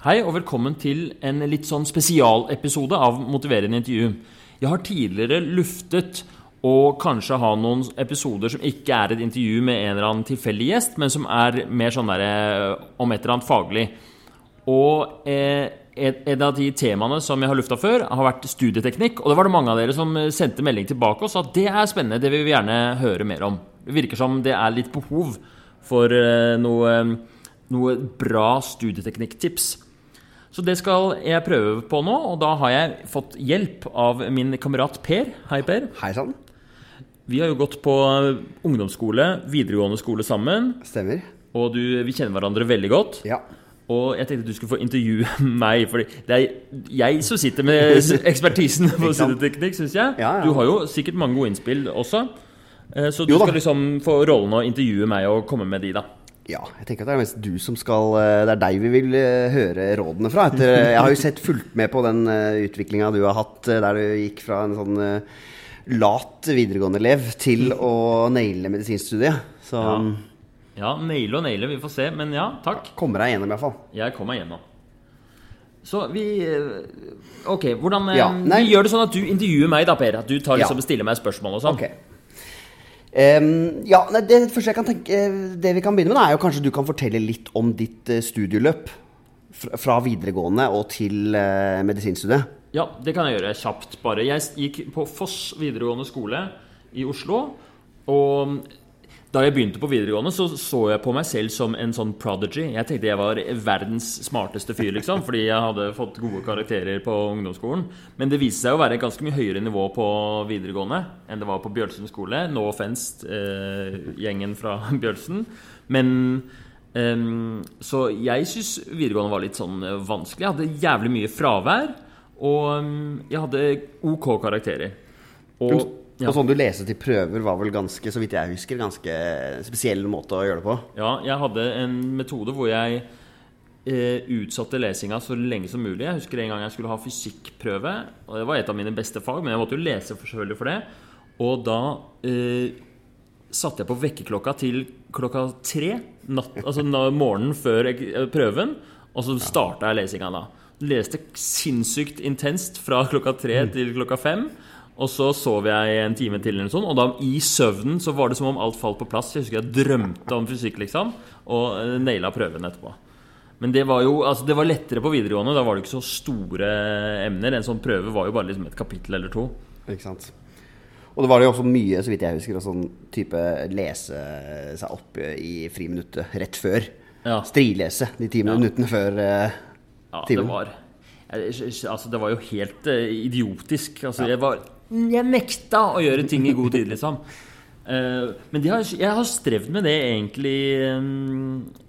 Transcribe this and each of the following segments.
Hei og velkommen til en litt sånn spesialepisode av Motiverende intervju. Jeg har tidligere luftet å kanskje ha noen episoder som ikke er et intervju med en eller annen tilfeldig gjest, men som er mer sånn derre om et eller annet faglig. Og eh, et av de temaene som jeg har lufta før, har vært studieteknikk. Og det var det mange av dere som sendte melding tilbake og sa at det er spennende, det vil vi gjerne høre mer om. Det virker som det er litt behov for eh, noe, noe bra studieteknikktips. Så det skal jeg prøve på nå, og da har jeg fått hjelp av min kamerat Per. Hei, Per. Hei sann. Vi har jo gått på ungdomsskole, videregående skole sammen. Stemmer. Og du, vi kjenner hverandre veldig godt. Ja. Og jeg tenkte du skulle få intervjue meg, for det er jeg som sitter med ekspertisen på sideteknikk, syns jeg. Ja, ja. Du har jo sikkert mange gode innspill også. Eh, Så du skal liksom få rollen å intervjue meg og komme med de, da. Ja. Jeg tenker at det er mest du som skal eh, Det er deg vi vil eh, høre rådene fra. Etter, jeg har jo sett fulgt med på den utviklinga du har hatt, eh, der du gikk fra en sånn eh, lat videregående-elev til å naile medisinstudiet. Så Ja. Ja, naile og naile, vi får se. Men ja, takk. kommer deg gjennom, iallfall. Jeg kom meg gjennom. Så vi eh, Ok, hvordan eh, Ja. Vi gjør det sånn at du intervjuer meg, da, Per. At du tar liksom Ja. stiller meg spørsmål og sånn. Ok. Em, ja, det første jeg kan tenke Det vi kan begynne med, er jo kanskje du kan fortelle litt om ditt eh, studieløp. Fra videregående og til uh, medisinstudiet. Ja, det kan jeg gjøre kjapt, bare. Jeg gikk på Foss videregående skole i Oslo. Og da jeg begynte på videregående, så så jeg på meg selv som en sånn prodigy. Jeg tenkte jeg var verdens smarteste fyr, liksom, fordi jeg hadde fått gode karakterer på ungdomsskolen. Men det viste seg å være et ganske mye høyere nivå på videregående enn det var på Bjølsen skole. No offense, eh, gjengen fra Bjølsen. Men eh, så jeg syns videregående var litt sånn eh, vanskelig. Jeg hadde jævlig mye fravær, og jeg hadde OK karakterer. Og ja, Og sånn du leste til prøver var vel ganske, så vidt jeg husker, ganske spesiell måte å gjøre det på. ja, jeg hadde en metode hvor jeg eh, utsatte lesinga så lenge som mulig. Jeg husker en gang jeg skulle ha fysikkprøve, og det var et av mine beste fag, men jeg måtte jo lese selvfølgelig for det. Og da eh, satte jeg på vekkerklokka til klokka tre natt, altså morgenen før eh, prøven, og så starta jeg lesinga da. Leste sinnssykt intenst fra klokka tre til klokka fem. Og så sov jeg en time til, eller noe sånt, og da i søvnen så var det som om alt falt på plass. Jeg husker jeg drømte om fysikk, liksom, og eh, naila prøven etterpå. Men det var jo altså det var lettere på videregående. Da var det ikke så store emner. En sånn prøve var jo bare liksom et kapittel eller to. Ikke sant? Og det var jo også mye, så vidt jeg husker, sånn type lese seg opp i friminuttet rett før. Ja. Strilese de ti minuttene før eh, Ja, det var Altså, det var jo helt eh, idiotisk. Altså, jeg var Jeg nekta å gjøre ting i god tid, liksom. Eh, men har, jeg har strevd med det egentlig eh,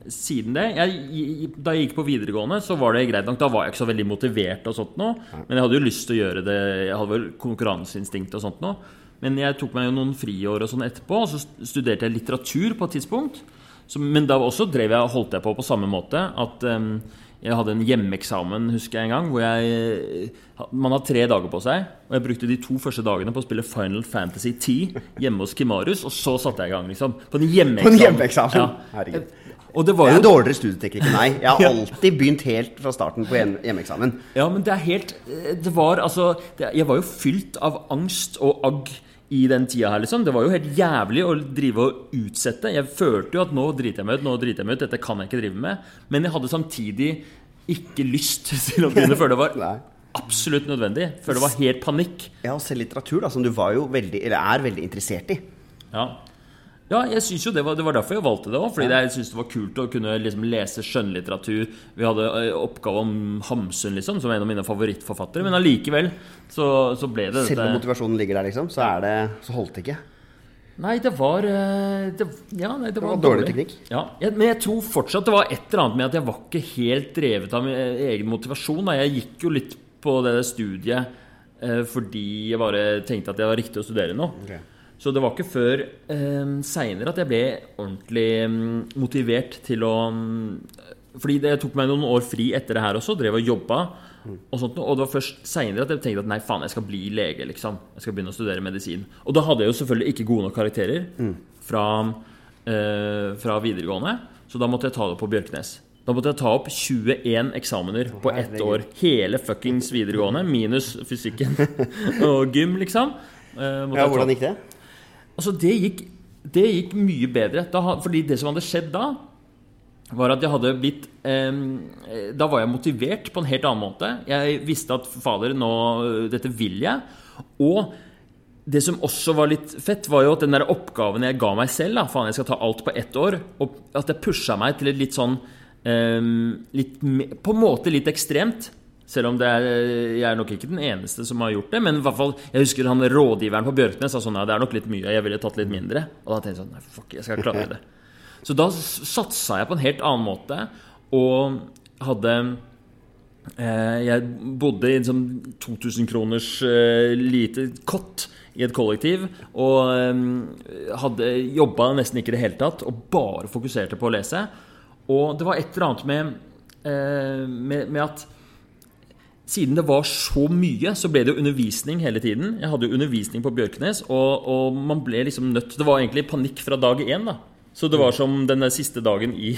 siden det. Jeg, da jeg gikk på videregående, så var det greit nok. Da var jeg ikke så veldig motivert, og sånt nå men jeg hadde jo lyst til å gjøre det. Jeg hadde vel konkurranseinstinkt og sånt nå Men jeg tok meg jo noen friår og sånn etterpå, og så studerte jeg litteratur på et tidspunkt. Så, men da også drev jeg, holdt jeg på på samme måte. At em, jeg hadde en hjemmeeksamen, husker jeg en gang, hvor jeg Man har tre dager på seg. Og jeg brukte de to første dagene på å spille Final Fantasy 10 hjemme hos Kimarius, og så satte jeg i gang, liksom. På en hjemmeeksamen. På en hjemmeeksamen? Ja. Herregud. Og det jo er dårligere studieteknikk enn meg. Jeg har alltid begynt helt fra starten på hjem- hjemmeeksamen. Ja, men det er helt Det var altså det, Jeg var jo fylt av angst og agg i den tida her, liksom. Det var jo helt jævlig å drive og utsette. Jeg følte jo at nå driter jeg meg ut, nå driter jeg meg ut, dette kan jeg ikke drive med. Men jeg hadde samtidig ikke lyst til å begynne før det var absolutt nødvendig. Før det var helt panikk. Ja, og selv litteratur, da, som du var jo veldig, eller er veldig interessert i. Ja, ja jeg synes jo det var, det var derfor jeg valgte det òg. Fordi jeg syntes det var kult å kunne liksom lese skjønnlitteratur. Vi hadde ø, oppgave om Hamsun, liksom, som er en av mine favorittforfattere. Men allikevel så, så ble det Selv om motivasjonen ligger der, liksom, så, er det, så holdt det ikke. Nei, det var eh, det, Ja, nei, det var, var dårlig teknikk. Ja, jeg, men jeg tror fortsatt det var et eller annet med at jeg var ikke helt drevet av min eh, egen motivasjon. Da. Jeg gikk jo litt på det studiet eh, fordi jeg bare tenkte at det var riktig å studere nå. Så det var ikke før eh, seinere at jeg ble ordentlig mm, motivert til å mm, Fordi det tok meg noen år fri etter det her også. Drev og jobba. Og, sånt, og det var først seinere at jeg tenkte at nei, faen, jeg skal bli lege. liksom Jeg skal begynne å studere medisin. Og da hadde jeg jo selvfølgelig ikke gode nok karakterer fra, eh, fra videregående. Så da måtte jeg ta det på Bjørknes. Da måtte jeg ta opp 21 eksamener på ett år. Hele fuckings videregående, minus fysikken og gym, liksom. Eh, ja, hvordan gikk det? Altså, det gikk, det gikk mye bedre. Da, fordi det som hadde skjedd da, var at jeg hadde blitt eh, Da var jeg motivert på en helt annen måte. Jeg visste at fader, nå Dette vil jeg. Og det som også var litt fett, var jo at den der oppgaven jeg ga meg selv, da, faen, jeg skal ta alt på ett år, og at jeg pusha meg til et litt sånn eh, litt, på en måte litt ekstremt. Selv om er, jeg er nok ikke den eneste som har gjort det. Men i hvert fall, jeg husker han rådgiveren på Bjørknes sa sånn ja, det er nok litt mye, jeg ville tatt litt mindre. Og da tenkte jeg sånn nei, fuck, jeg skal klare det. Så da satsa jeg på en helt annen måte, og hadde eh, Jeg bodde i en sånn 2000 kroners eh, lite kott i et kollektiv. Og eh, hadde jobba nesten ikke i det hele tatt, og bare fokuserte på å lese. Og det var et eller annet med, eh, med, med, at siden det var så mye, så ble det jo undervisning hele tiden. Jeg hadde jo undervisning på Bjørknes, og, og man ble liksom nødt Det var egentlig panikk fra dag én, da. Så det var som den siste dagen i,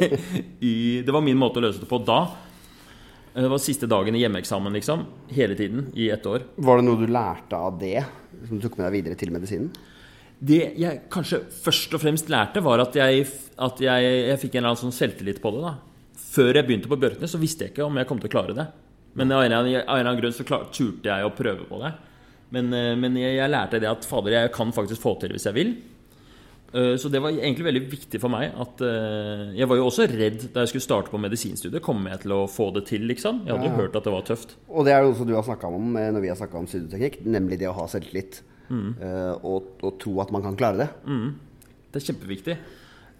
i Det var min måte å løse det på da. Det var siste dagen i hjemmeeksamen, liksom. Hele tiden. I ett år. Var det noe du lærte av det, som du tok med deg videre til medisinen? Det jeg kanskje først og fremst lærte, var at jeg, at jeg, jeg fikk en eller annen sånn selvtillit på det. da. Før jeg begynte på Bjørknes, så visste jeg ikke om jeg kom til å klare det. Men av en eller annen, grunn så klar, turte jeg å prøve på det. Men, eh, men jeg, jeg, lærte det at fader, jeg kan faktisk få til hvis jeg vil. Eh, så det var egentlig veldig viktig for meg at eh, Jeg var jo også redd da jeg skulle starte på medisinstudiet. Kommer jeg til å få det til, liksom? Jeg hadde jo hørt at det var tøft. Og det er jo også du har snakka om når vi har snakka om studieteknikk, nemlig det å ha selvtillit. Mm. Og, og, tro at man kan klare det. Mm. Det er kjempeviktig.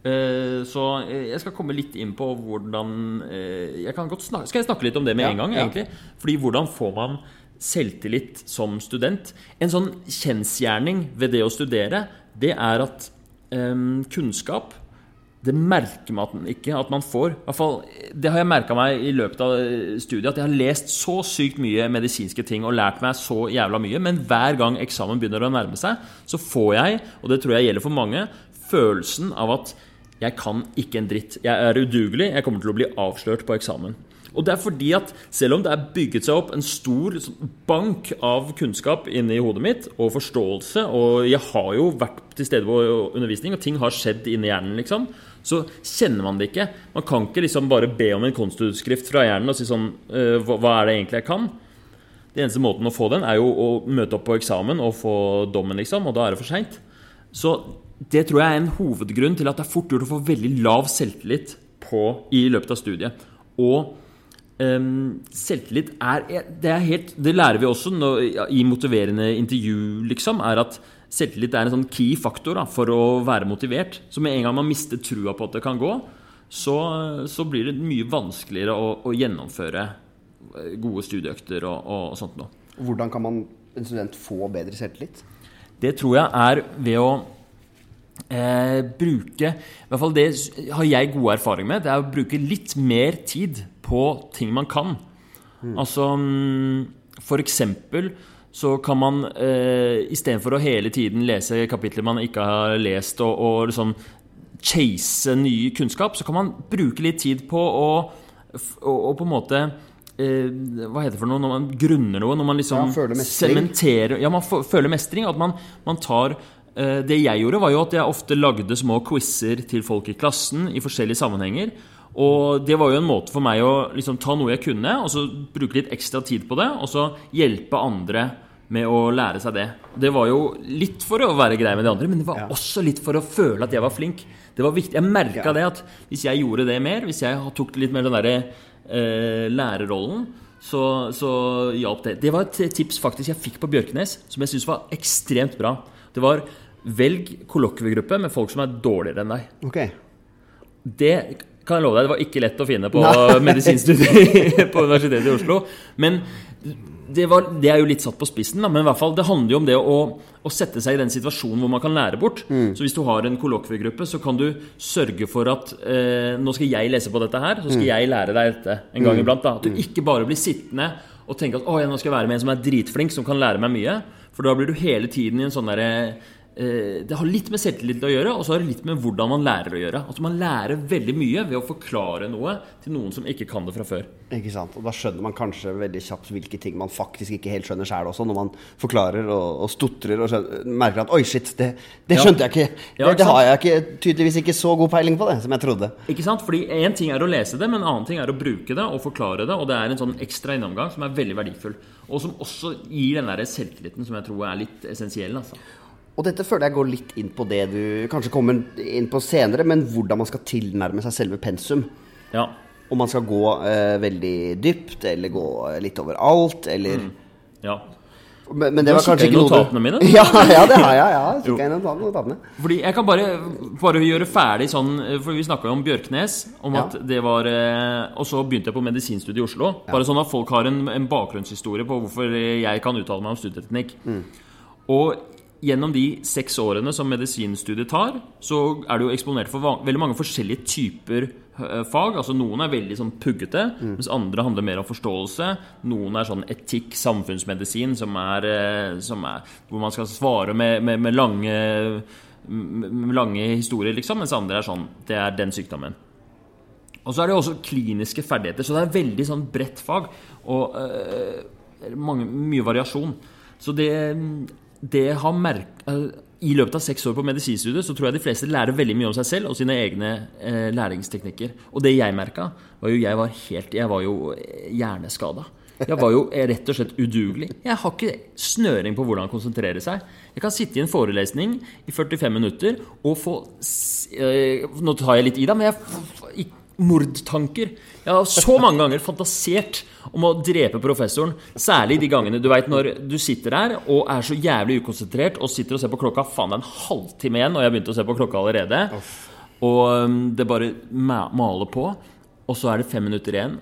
Uh, så jeg skal komme litt inn på hvordan uh, jeg kan godt snakke, Skal jeg snakke litt om det med ja, en gang? Ja. Fordi hvordan får man selvtillit som student? En sånn kjensgjerning ved det å studere, det er at um, kunnskap det merker man ikke at man får. I hvert fall, det har jeg merka meg i løpet av studiet, at jeg har lest så sykt mye medisinske ting og lært meg så jævla mye, men hver gang eksamen begynner å nærme seg, så får jeg, og det tror jeg gjelder for mange, følelsen av at jeg kan ikke en dritt. Jeg er udugelig. Jeg kommer til å bli avslørt på eksamen. Og det er fordi at selv om det er bygget seg opp en stor bank av kunnskap inni hodet mitt, og forståelse, og jeg har jo vært til stede på undervisning, og ting har skjedd inni hjernen, liksom, så kjenner man det ikke. Man kan ikke liksom bare be om en konstutskrift fra hjernen og si sånn «Øh, Hva er det egentlig jeg kan? Den eneste måten å få den, er jo å møte opp på eksamen og få dommen, liksom, og da er det for seint. Så det tror jeg er en hovedgrunn til at det er fort gjort å få veldig lav selvtillit på, i løpet av studiet. Og um, selvtillit er det, er helt, det lærer vi også når, i motiverende intervju, liksom, er at selvtillit er en sånn key faktor da, for å være motivert. Så med en gang man mister trua på at det kan gå, så, så blir det mye vanskeligere å, å gjennomføre eh, gode studieøkter og, og, og sånt noe. Hvordan kan man, en student få bedre selvtillit? Det tror jeg er ved å eh, bruke I hvert fall det har jeg god erfaring med. Det er å bruke litt mer tid på ting man kan. Mm. Altså mm, for eksempel så kan man eh, istedenfor å hele tiden lese kapitler man ikke har lest, og, og liksom chase ny kunnskap, så kan man bruke litt tid på å, å på en måte eh, Hva heter det for noe når man grunner noe? Når man liksom sementerer Ja, man føler mestring. At man, man tar Det jeg gjorde, var jo at jeg ofte lagde små quizer til folk i klassen i forskjellige sammenhenger. Og det var jo en måte for meg å liksom ta noe jeg kunne, og så bruke litt ekstra tid på det, og så hjelpe andre med å lære seg det. Det var jo litt for å være grei med de andre, men det var ja. også litt for å føle at jeg var flink. Det var viktig. Jeg merka ja. det at hvis jeg gjorde det mer, hvis jeg tok litt mer den derre eh, lærerrollen, så, så hjalp det. Det var et tips faktisk jeg fikk på Bjørknes, som jeg syns var ekstremt bra. Det var velg kollokviegruppe med folk som er dårligere enn deg. Okay. Det kan jeg love deg, det var ikke lett å finne på medisinstudiet på Universitetet i Oslo. Men det, var, det, er jo litt satt på spissen, da, men i hvert fall, det handler jo om det å, å sette seg i den situasjonen hvor man kan lære bort. Mm. Så hvis du har en kollokviegruppe, så kan du sørge for at eh, nå skal jeg lese på dette her, så skal mm. jeg lære deg dette en gang mm. iblant. da, At du mm. ikke bare blir sittende og tenke at å, nå skal jeg være med en som er dritflink, som kan lære meg mye. For da blir du hele tiden i en sånn derre det har litt med selvtillit å gjøre, og så har det litt med hvordan man lærer å gjøre. Altså Man lærer veldig mye ved å forklare noe til noen som ikke kan det fra før. Ikke sant? Og da skjønner man kanskje veldig kjapt hvilke ting man faktisk ikke helt skjønner sjøl også, når man forklarer og, og stotrer og skjønner, merker at oi, shit, det, det Ja. skjønte jeg ikke. Ja, det, ikke det har jeg ikke, tydeligvis ikke så god peiling på det som jeg trodde. Ikke sant? Fordi Én ting er å lese det, men en annen ting er å bruke det og forklare det. Og det er en sånn ekstra innomgang som er veldig verdifull. Og som også gir den der selvtilliten som jeg tror er litt essensiell. Altså. Og dette føler jeg går litt inn på det du kanskje kommer inn på senere, men hvordan man skal tilnærme seg selve pensum. Ja. Om man skal gå eh, veldig dypt, eller gå litt over alt, eller ja. Men, men det var kanskje ikke noe Du har kikka i notatene mine? Ja, ja, det har jeg. Ja. Kikket i notat- notatene. Fordi Jeg kan bare, bare gjøre ferdig sånn For vi snakka jo om Bjørknes. Om Ja. at det var eh, Og så begynte jeg på medisinstudiet i Oslo. Bare sånn at folk har en, en bakgrunnshistorie på hvorfor jeg kan uttale meg om studieteknikk. Og gjennom de seks årene som medisinstudiet tar, så er du jo eksponert for veldig mange forskjellige typer eh, fag. Altså Noen er veldig sånn puggete, mens andre handler mer om forståelse. Noen er sånn etikk, samfunnsmedisin, som er, eh, som er hvor man skal svare med, med, med lange med lange historier, liksom, mens andre er sånn Det er den sykdommen. Og så er det også kliniske ferdigheter, så det er veldig sånn bredt fag. Og øh, mange, mye variasjon. Så det, det har merk... øh, I løpet av seks år på medisinstudiet så tror jeg de fleste lærer veldig mye om seg selv og sine egne eh, læringsteknikker. Og det jeg merka, var jo jeg var helt Jeg var jo eh, hjerneskada. Jeg var jo eh, rett og slett udugelig. Jeg har ikke snøring på hvordan konsentrere seg. Jeg kan sitte i en forelesning i 45 minutter og få eh, Nå tar jeg litt i, da, men jeg f- f- Mordtanker. Jeg har så mange ganger fantasert om å drepe professoren. Særlig de gangene du vet når du sitter der og er så jævlig ukonsentrert og sitter og ser på klokka. Faen, det er en halvtime igjen, og jeg har begynt å se på klokka allerede. Og um, det bare maler på. Og så er det fem minutter igjen.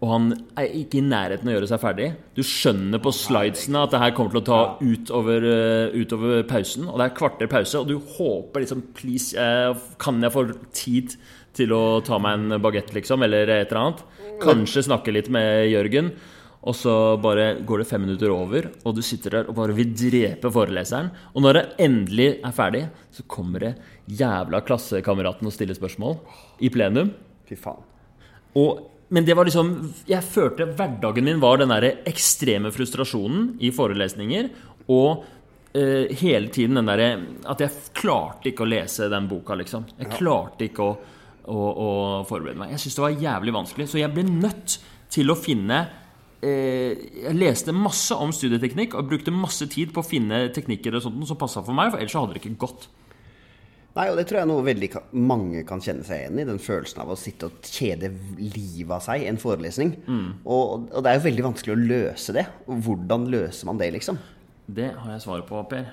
Og han er ikke i nærheten av å gjøre seg ferdig. Du skjønner på slidesene at det her kommer til å ta utover, uh, utover pausen. Og det er kvarter pause, og du håper liksom Please, eh, kan jeg få tid til å ta meg en bagett, liksom? Eller et eller annet? Kanskje snakke litt med Jørgen. Og så bare går det fem minutter over, og du sitter der og bare vil drepe foreleseren. Og når det endelig er ferdig, så kommer det jævla klassekameraten og stiller spørsmål i plenum. Fy faen. Og, men det var liksom Jeg følte hverdagen min var den der ekstreme frustrasjonen i forelesninger. Og eh, hele tiden den derre At jeg klarte ikke å lese den boka, liksom. Jeg klarte ikke å, å, å forberede meg. Jeg syntes det var jævlig vanskelig. Så jeg ble nødt til å finne eh, Jeg leste masse om studieteknikk og brukte masse tid på å finne teknikker og sånt som passa for meg, for ellers hadde det ikke gått. Nei, og det tror jeg noe veldig mange kan kjenne seg igjen i. Den følelsen av å sitte og kjede livet av seg i en forelesning. Og, og det er jo veldig vanskelig å løse det. Hvordan løser man det, liksom? Det har jeg svaret på, Per.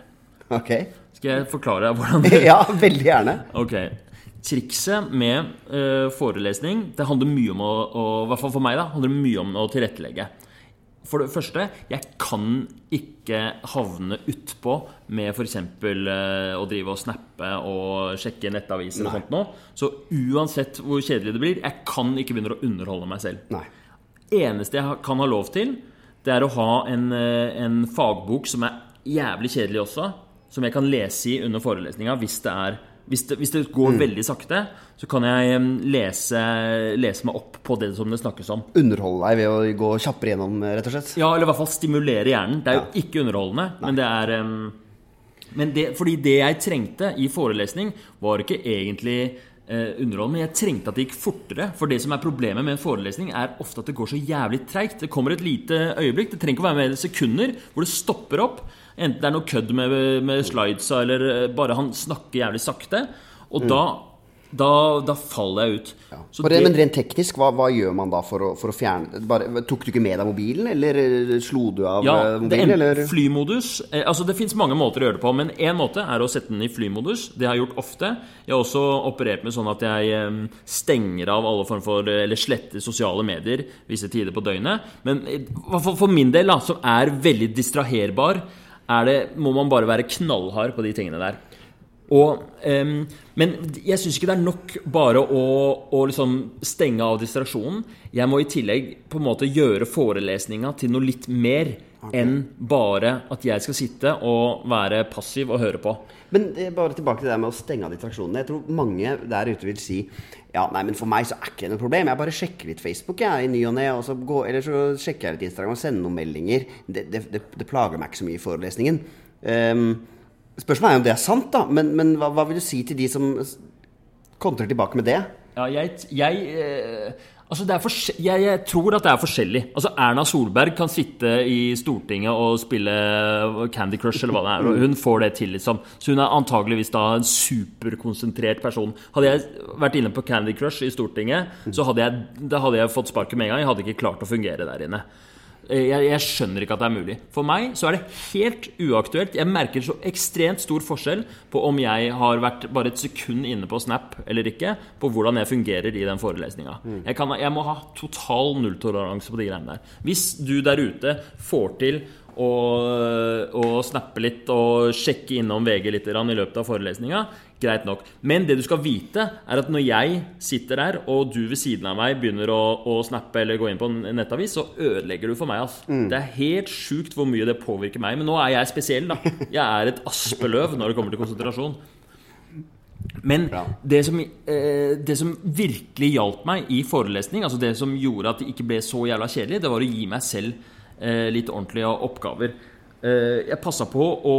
Ok. Skal jeg forklare hvordan det Ja, veldig gjerne. Ok. Trikset med uh, forelesning Det handler mye om å, I hvert fall for meg, da. handler mye om å tilrettelegge. For det første, jeg kan ikke havne utpå med f.eks. Uh, å drive og snappe og sjekke nettaviser og sånt nå. Så uansett hvor kjedelig det blir, jeg kan ikke begynne å underholde meg selv. Nei. Eneste jeg kan ha lov til, det er å ha en, eh, en fagbok som er jævlig kjedelig også, som jeg kan lese i under forelesninga hvis det er hvis det, hvis det går veldig sakte, så kan jeg lese, lese meg opp på det som det snakkes om. Underholde deg ved å gå kjappere gjennom, rett og slett. Ja, eller i hvert fall stimulere hjernen. Det er jo ikke underholdende, men det er men det, Fordi det jeg trengte i forelesning, var ikke egentlig eh, underholdende, men jeg trengte at det gikk fortere. For det som er problemet med en forelesning, er ofte at det går så jævlig treigt. Det kommer et lite øyeblikk, det trenger ikke å være mer sekunder, hvor det stopper opp. Enten det er noe kødd med, med slidesa, eller eh, bare han snakker jævlig sakte. Og da, da, da faller jeg ut. For, det- Men rent teknisk, hva, hva gjør man da for å, for å fjerne bare, Tok du ikke med deg mobilen, eller eh, slo du av Ja, mobilen? det er Eller? flymodus. Eh, altså Det fins mange måter å gjøre det på, men én måte er å sette den i flymodus. Det har jeg gjort ofte. Jeg har også operert med sånn at jeg eh, stenger av alle form for eh, Eller sletter sosiale medier visse tider på døgnet. Men eh, fall for min del, da, som er veldig distraherbar, er det, må man bare være knallhard på de tingene der. Og, um, men jeg syns ikke det er nok bare å, å liksom stenge av distraksjonen. Jeg må i tillegg på en måte gjøre forelesninga til noe litt mer enn bare at jeg skal sitte og være passiv og høre på. Men eh, bare tilbake til det med å stenge av distraksjonene. Jeg tror mange der ute vil si ja, nei, men for meg så er ikke det noe problem. Jeg bare sjekker litt Facebook jeg, i ny og ne. Eller så sjekker jeg litt Instagram og sender noen meldinger. Det, det, det, det plager meg ikke så mye i forelesningen. Um, spørsmålet er jo om det er sant, da. Men, men hva, hva, vil du si til de som kontrer tilbake med det? Ja, jeg, jeg eh Altså jeg, jeg, tror at det er forskjellig. Altså Erna Solberg kan sitte i Stortinget og spille Candy Crush eller hva det er. Og hun får det til, liksom. Så hun er antageligvis da en superkonsentrert person. Hadde jeg vært inne på Candy Crush i Stortinget, så hadde jeg, hadde jeg fått sparket med en gang. Jeg hadde ikke klart å fungere der inne. Eh, jeg, jeg, skjønner ikke at det er mulig. For meg så er det helt uaktuelt. Jeg merker så ekstremt stor forskjell på om jeg har vært bare et sekund inne på Snap eller ikke, på hvordan jeg fungerer i den forelesninga. Mm. Jeg, jeg, må ha total nulltoleranse på de greiene der. Hvis du der ute får til og, og snappe litt og sjekke innom VG litt i løpet av forelesninga. Greit nok. Men det du skal vite, er at når jeg sitter der, og du ved siden av meg begynner å, å snappe eller gå inn på en nettavis, så ødelegger du for meg. Altså. Mm. Det er helt sjukt hvor mye det påvirker meg. Men nå er jeg spesiell, da. Jeg er et aspeløv når det kommer til konsentrasjon. Men det som, eh, det som, virkelig hjalp meg i forelesning, altså det som gjorde at det ikke ble så jævla kjedelig, det var å gi meg selv litt ordentlige oppgaver. Eh, jeg passa på å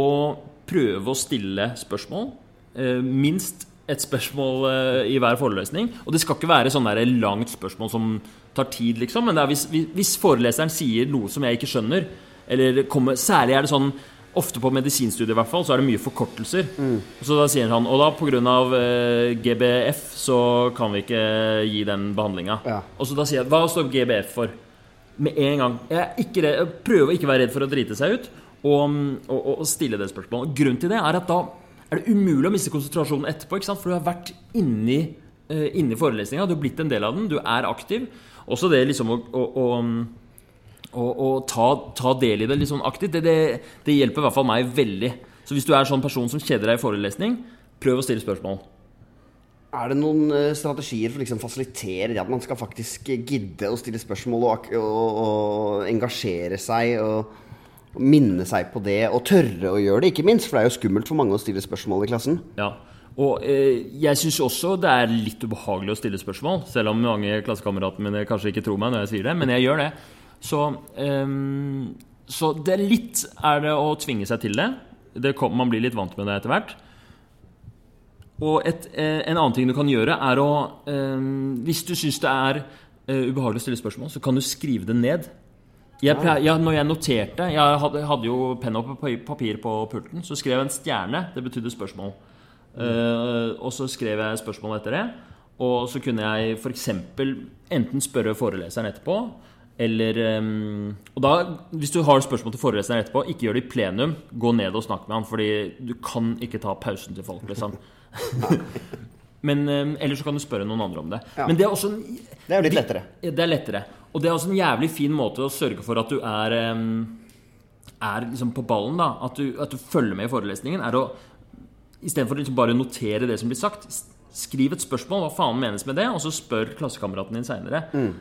prøve å stille spørsmål. Eh, minst et spørsmål i hver forelesning. Og det skal ikke være sånn langt spørsmål som tar tid, liksom. Men hvis, hvis, foreleseren sier noe som jeg ikke skjønner, eller kommer Særlig er det sånn Ofte på medisinstudiet i hvert fall, så er det mye forkortelser. Mm. Så da sier han Og da pga. Uh, GBF så kan vi ikke gi den behandlinga. Ja. Og så da sier jeg Hva står GBF for? Med en gang. Jeg, redd, jeg prøver å ikke være redd for å drite seg ut og, og, og stille det spørsmålet. Grunnen til det er at da er det umulig å miste konsentrasjonen etterpå. For du har vært inni, uh, inni forelesninga, du har blitt en del av den, du er aktiv. Også det liksom å, å, å ta, ta, del i det litt sånn aktivt, det, det, det hjelper i hvert fall meg veldig. Så hvis du er en sånn person som kjeder deg i forelesning, prøv å stille spørsmål. Er det noen uh, strategier for å liksom fasilitere at man skal faktisk gidde å stille spørsmål og, og, og engasjere seg og, minne seg på det, og tørre å gjøre det, ikke minst? For det er jo skummelt for mange å stille spørsmål i klassen. Ja, og eh, jeg syns også det er litt ubehagelig å stille spørsmål, selv om mange klassekameratene mine kanskje ikke tror meg når jeg sier det, men jeg gjør det. Så, eh, så det er litt er det å tvinge seg til det. det kom, man blir litt vant med det etter hvert. Og et, eh, en annen ting du kan gjøre, er å eh, Hvis du syns det er eh, ubehagelig å stille spørsmål, så kan du skrive det ned. Jeg, ja, når jeg noterte Jeg hadde, hadde jo penn og papir på pulten. Så skrev jeg en stjerne. Det betydde spørsmål. Mm. og så skrev jeg spørsmål etter det. Og så kunne jeg f.eks. enten spørre foreleseren etterpå, eller um, Og da, hvis du har spørsmål til foreleseren etterpå, ikke gjør det i plenum. Gå ned og snakk med han, fordi du kan ikke ta pausen til folk. liksom Men um, Eller så kan du spørre noen andre om det. Ja. Men det er også Det er jo litt lettere. Det er lettere. Og det er også en jævlig fin måte å sørge for at du er, um, er liksom på ballen. da at du, at du, følger med i forelesningen. Er å Istedenfor liksom bare notere det som blir sagt, skriv et spørsmål. Hva faen menes med det? Og så spør klassekameraten din seinere. Mm.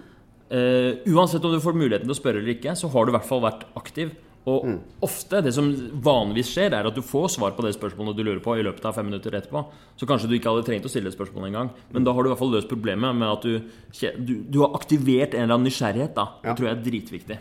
Uh, uansett om du får muligheten til å spørre eller ikke, så har du i hvert fall vært aktiv. Og mm. ofte, det som vanligvis skjer, er at du får svar på det spørsmålet du lurer på i løpet av fem minutter etterpå. Så kanskje du ikke hadde trengt å stille spørsmålet spørsmål engang. Men da har du i hvert fall løst problemet med at du, du, du har aktivert en eller annen nysgjerrighet. da. Det ja. tror jeg er dritviktig.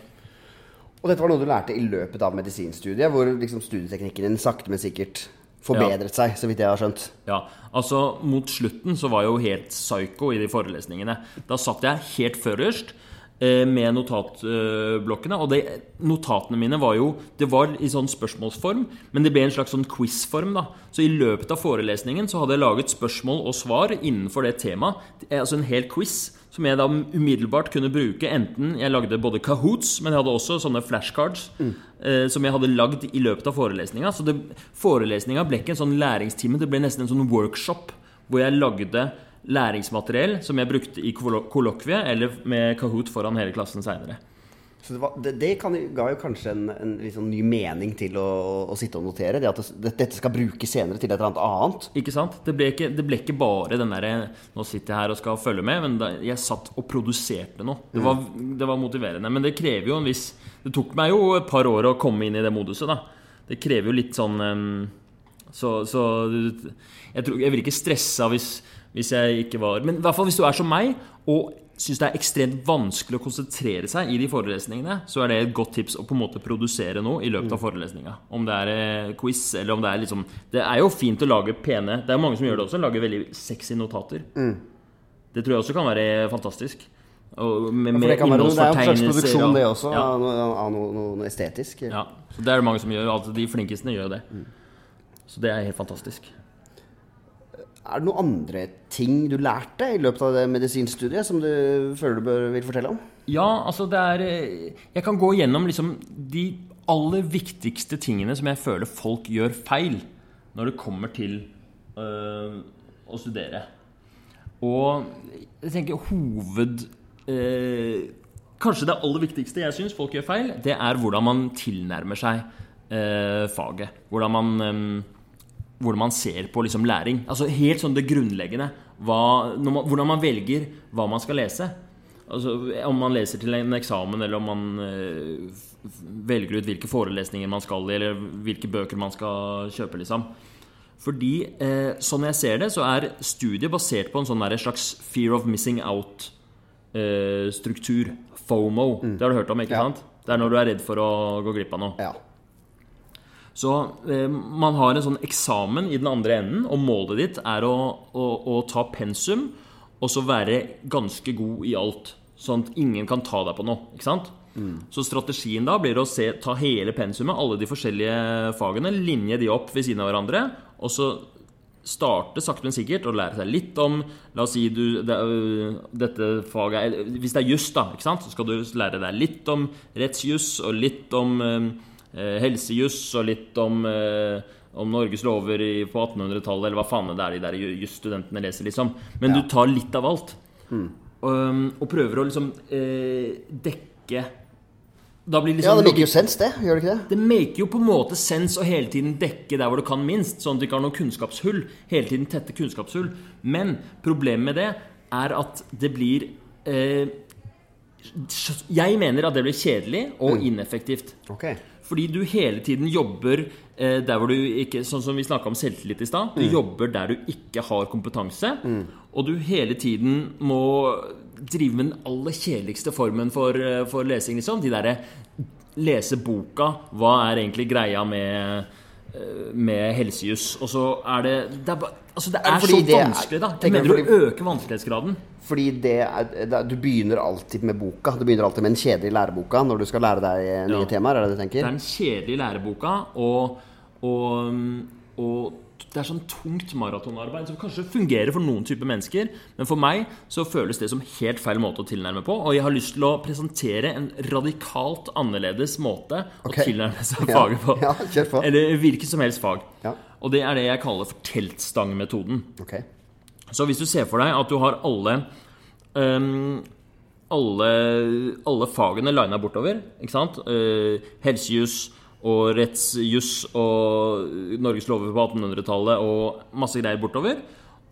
Og dette var noe du lærte i løpet av medisinstudiet, hvor liksom studieteknikken din sakte, men sikkert forbedret ja. seg, så vidt jeg har skjønt. Ja, altså Mot slutten så var jeg jo helt psycho i de forelesningene. Da satt jeg helt førerst Eh, med notatblokkene. Og det, notatene mine var jo Det var i sånn spørsmålsform, men det ble en slags sånn quiz-form. da Så i løpet av forelesningen så hadde jeg laget spørsmål og svar innenfor det temaet. Eh, altså en hel quiz som jeg da umiddelbart kunne bruke. Enten jeg lagde både Kahoots, men jeg hadde også sånne flashcards mm. eh, som jeg hadde lagd i løpet av forelesninga. Så forelesninga ble ikke en sånn læringstime, det ble nesten en sånn workshop hvor jeg lagde læringsmateriell som jeg brukte i kollokviet eller med Kahoot foran hele klassen seinere. Så det, var, det, det kan, ga jo kanskje en, en liksom ny mening til å, å, sitte og notere. Det at det, dette skal brukes senere til et eller annet annet. Ikke sant? Det ble ikke, det ble ikke bare den derre Nå sitter jeg her og skal følge med, men da, jeg satt og produserte noe. Det var, det var, motiverende. Men det krever jo en viss Det tok meg jo et par år å komme inn i det moduset, da. Det krever jo litt sånn Så, så jeg, tror, jeg vil ikke stressa hvis, hvis jeg ikke var Men i hvert fall hvis du er som meg og syns det er ekstremt vanskelig å konsentrere seg i de forelesningene, så er det et godt tips å på en måte produsere noe i løpet av forelesninga. Om det er eh, quiz, eller om det er liksom Det er jo fint å lage pene Det er jo mange som gjør det også, lager veldig sexy notater. Mm. Det tror jeg også kan være fantastisk. Og med, med ja, det, det er jo en slags produksjon, det også, ja. av, noe, av noe, noe, estetisk. Ja, så det er det mange som gjør. Altså, de flinkeste gjør det. Mm. Så det er helt fantastisk. Er det noen andre ting du lærte i løpet av det medisinstudiet som du føler du bør, vil fortelle om? Ja, altså det er eh, Jeg kan gå gjennom liksom de aller viktigste tingene som jeg føler folk gjør feil når det kommer til øh, å studere. Og jeg tenker hoved... Øh, kanskje det aller viktigste jeg syns folk gjør feil, det er hvordan man tilnærmer seg øh, faget. Hvordan man hvordan man ser på liksom læring. Altså Helt sånn det grunnleggende. Hva, man, hvordan man velger hva man skal lese. Altså, om man leser til en eksamen, eller om man øh, velger ut hvilke forelesninger man skal i, eller hvilke bøker man skal kjøpe. liksom. Fordi, eh, sånn jeg ser det, så er studiet basert på en sånn slags fear of missing out-struktur. Øh, FOMO. Mm. Det har du hørt om, ikke ja. sant? Det er når du er redd for å gå glipp av noe. Ja. Så eh, man har en sånn eksamen i den andre enden, og målet ditt er å, å, å, ta pensum og så være ganske god i alt. Sånn at ingen kan ta deg på noe. ikke sant? Mm. Så strategien da blir å se, ta hele pensumet, alle de forskjellige fagene, linje de opp ved siden av hverandre, og så starte sakte, men sikkert og lære seg litt om La oss si du det, dette faget Hvis det er juss, da, ikke sant? så skal du lære deg litt om rettsjuss og litt om Eh, helsejuss og litt om, eh, om Norges lover på 1800-tallet, eller hva faen det er de der jusstudentene leser, liksom. Men ja. du tar litt av alt. Mm. Og, um, og, prøver å liksom eh, dekke liksom, Ja, det maker jo sens, det. Gjør det ikke det? Det maker jo på en måte sens å hele tiden dekke der hvor du kan minst, sånn at du ikke har noen kunnskapshull. Hele tiden tette kunnskapshull. Men problemet med det er at det blir eh, Jeg mener at det blir kjedelig og mm. ineffektivt. Okay. Fordi du hele tiden jobber eh, der hvor du ikke Sånn som vi snakka om selvtillit i stad. Du mm. jobber der du ikke har kompetanse. Mm. Og du hele tiden må drive med den aller kjedeligste formen for, eh, for lesing, liksom. De derre lese boka. Hva er egentlig greia med eh, med helsejus? Og så er det Det er, altså det er så vanskelig, da. Jeg mener å øke vanskelighetsgraden. Fordi det er, du begynner alltid med boka. Du begynner alltid med den kjedelige læreboka når du skal lære deg nye ja. temaer. er Det du tenker? Det er den kjedelige læreboka, og, og, og det er sånn tungt maratonarbeid som kanskje fungerer for noen typer mennesker, men for meg så føles det som helt feil måte å tilnærme på. Og jeg har lyst til å presentere en radikalt annerledes måte okay. å tilnærme seg faget på. Ja, ja, Eller hvilket som helst fag. Ja. Og det er det jeg kaller for teltstangmetoden. Okay. Så hvis du ser for deg at du har alle um, alle, alle, fagene lina bortover. ikke sant? Uh, helsejus og rettsjus og Norges lover på 1800-tallet og masse greier bortover.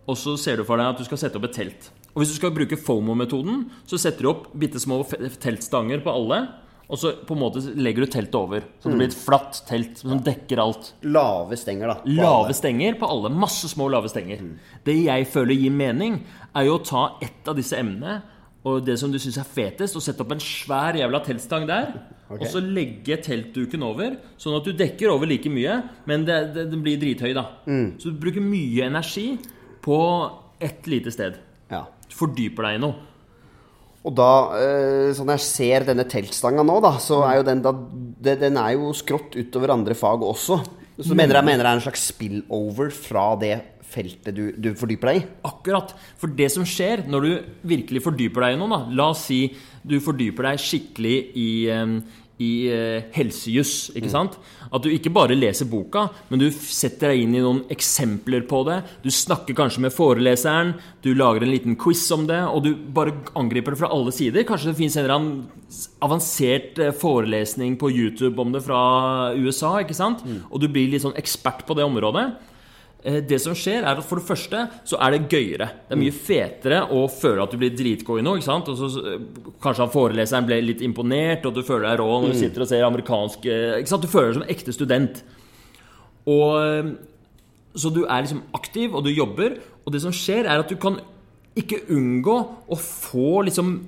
Og så ser du for deg at du skal sette opp et telt. Og Hvis du skal bruke FOMO-metoden, så setter du opp bitte små teltstanger på alle. Og så på en måte legger du teltet over. Så det blir et flatt telt som dekker alt. Lave stenger, da. Lave stenger på alle. Masse små lave stenger. Mm. Det jeg føler gir mening, er jo å ta ett av disse emnene og det som du syns er fetest, og sette opp en svær jævla teltstang der. Okay. Og så legge teltduken over, sånn at du dekker over like mye, men det, det, den blir drithøy, da. Mm. Så du bruker mye energi på ett lite sted. Ja. Du fordyper deg i noe. Og da, eh, sånn jeg ser denne teltstanga nå, da, så er jo den, da, den er jo skrått utover andre fag også. Så mener jeg mener det er en slags spillover fra det feltet du, du, fordyper deg i? Akkurat. For det som skjer når du virkelig fordyper deg i noe, da La oss si du fordyper deg skikkelig i, i eh, helsejuss. ikke sant? At du ikke bare leser boka, men du setter deg inn i noen eksempler på det. Du snakker kanskje med foreleseren, du lager en liten quiz om det, og du bare angriper det fra alle sider. Kanskje det fins en eller annen avansert eh, forelesning på YouTube om det fra USA, ikke sant? Og du blir litt sånn ekspert på det området. Eh, Det som skjer er at For det første så er det gøyere. Det er mye fetere å føle at du blir dritgod i noe. ikke sant? Og så eh, Kanskje han foreleseren ble litt imponert, og du føler deg rå når du sitter og ser amerikansk eh, ikke sant? Du føler deg som ekte student. Og Så du er liksom aktiv, og du jobber. Og det som skjer, er at du kan ikke unngå å få liksom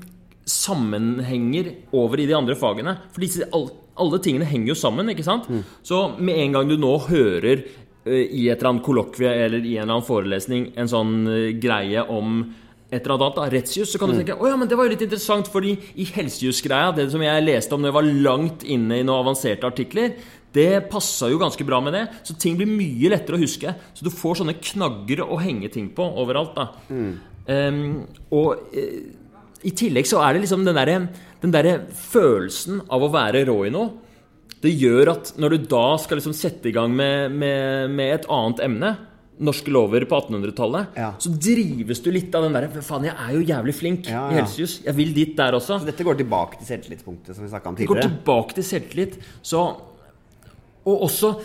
sammenhenger over i de andre fagene. For disse, alle tingene henger jo sammen, ikke sant? Så med en gang du nå hører i et eller annet kollokvie eller i en eller annen forelesning en sånn eh, greie om et eller annet, da, rettsjus, så kan du tenke å ja, men det var jo litt interessant, fordi i helsejusgreia, det som jeg leste om når jeg var langt inne i noen avanserte artikler, det passa jo ganske bra med det. Så ting blir mye lettere å huske. Så du får sånne knagger å henge ting på overalt. da. Ehm, og uh, i tillegg så er det liksom den derre den derre følelsen av å være rå i noe. Det gjør at når du da skal liksom sette i gang med, med, med et annet emne, norske lover på 1800-tallet, Ja. så drives du litt av den derre Faen, jeg er jo jævlig flink Ja, i ja. helsejus. Jeg vil dit der også. Så dette går tilbake til selvtillitspunktet som vi snakka om tidligere? Det går tilbake til selvtillit. Så, og også